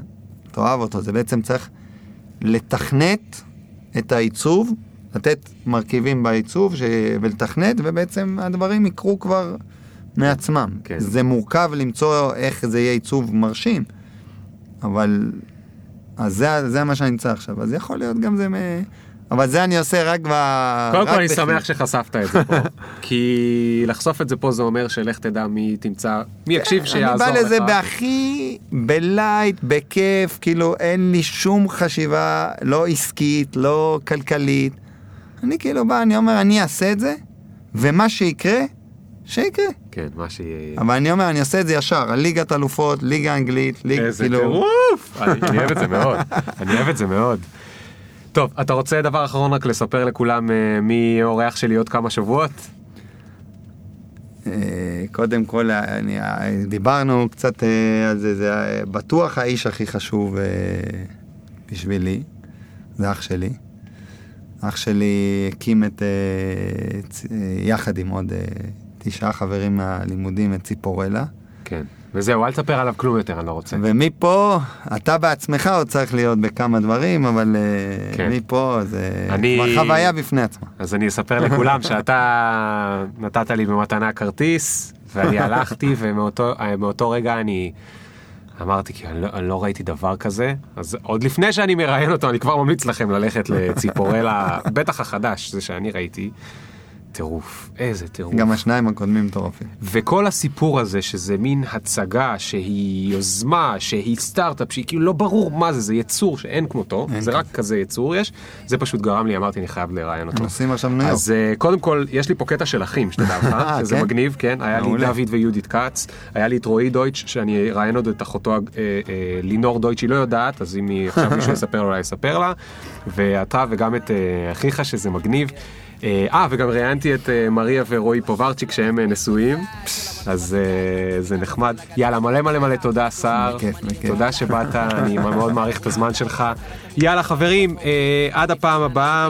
תאהב אותו, זה בעצם צריך לתכנת את העיצוב, לתת מרכיבים בעיצוב ש... ולתכנת, ובעצם הדברים יקרו כבר מעצמם. כן. זה מורכב למצוא איך זה יהיה עיצוב מרשים, אבל... אז זה, זה מה שאני נמצא עכשיו, אז יכול להיות גם זה מ... אבל זה אני עושה רק ב... קודם כל אני בחיוך. שמח שחשפת את זה פה, כי לחשוף את זה פה זה אומר שלך תדע מי תמצא, מי יקשיב שיעזור לך. אני בא לזה בהכי, בלייט, בכיף, כאילו אין לי שום חשיבה, לא עסקית, לא כלכלית. אני כאילו בא, אני אומר, אני אעשה את זה, ומה שיקרה, שיקרה. כן, מה שיהיה. אבל אני אומר, אני אעשה את זה ישר, הליגת אלופות, ליגה אנגלית, ליגה, איזה כאילו... טירוף! אני אוהב את זה מאוד, אני אוהב את זה מאוד. טוב, אתה רוצה דבר אחרון רק לספר לכולם אה, מי אורח שלי עוד כמה שבועות? אה, קודם כל, אני, דיברנו קצת אה, על זה, זה אה, בטוח האיש הכי חשוב אה, בשבילי, זה אח שלי. אח שלי הקים את, אה, אה, יחד עם עוד אה, תשעה חברים מהלימודים, את ציפורלה. כן. וזהו, אל תספר עליו כלום יותר, אני לא רוצה. ומפה, אתה בעצמך עוד צריך להיות בכמה דברים, אבל אה, כן. מפה זה אני- כבר חוויה בפני עצמה. אז אני אספר לכולם שאתה נתת לי במתנה כרטיס, ואני הלכתי, ומאותו אה, רגע אני אמרתי, כי אני לא, אני לא ראיתי דבר כזה, אז עוד לפני שאני מראיין אותו, אני כבר ממליץ לכם ללכת לציפורלה, בטח החדש, זה שאני ראיתי. טירוף, איזה טירוף. גם השניים הקודמים מטורפים. וכל הסיפור הזה שזה מין הצגה שהיא יוזמה שהיא סטארט-אפ שהיא כאילו לא ברור מה זה זה יצור שאין כמותו אין זה כזה. רק כזה יצור יש זה פשוט גרם לי אמרתי אני חייב לראיין אותו. נוסעים עכשיו ניו. אז uh, קודם כל יש לי פה קטע של אחים שתדע לך שזה כן? מגניב כן היה לי. דוד ויהודית כץ היה לי את רועי דויטש שאני אראיין עוד את אחותו אה, אה, לינור דויטש היא לא יודעת אז אם היא עכשיו מישהו יספר לה יספר לה ואתה וגם את אה, אחיך שזה מגניב. אה, אה, וגם ראיינתי את אה, מריה ורועי פוברצ'יק שהם אה, נשואים, אז זה נחמד. יאללה, מלא מלא מלא תודה, סער. תודה שבאת, אני מאוד מעריך את הזמן שלך. יאללה, חברים, עד הפעם הבאה.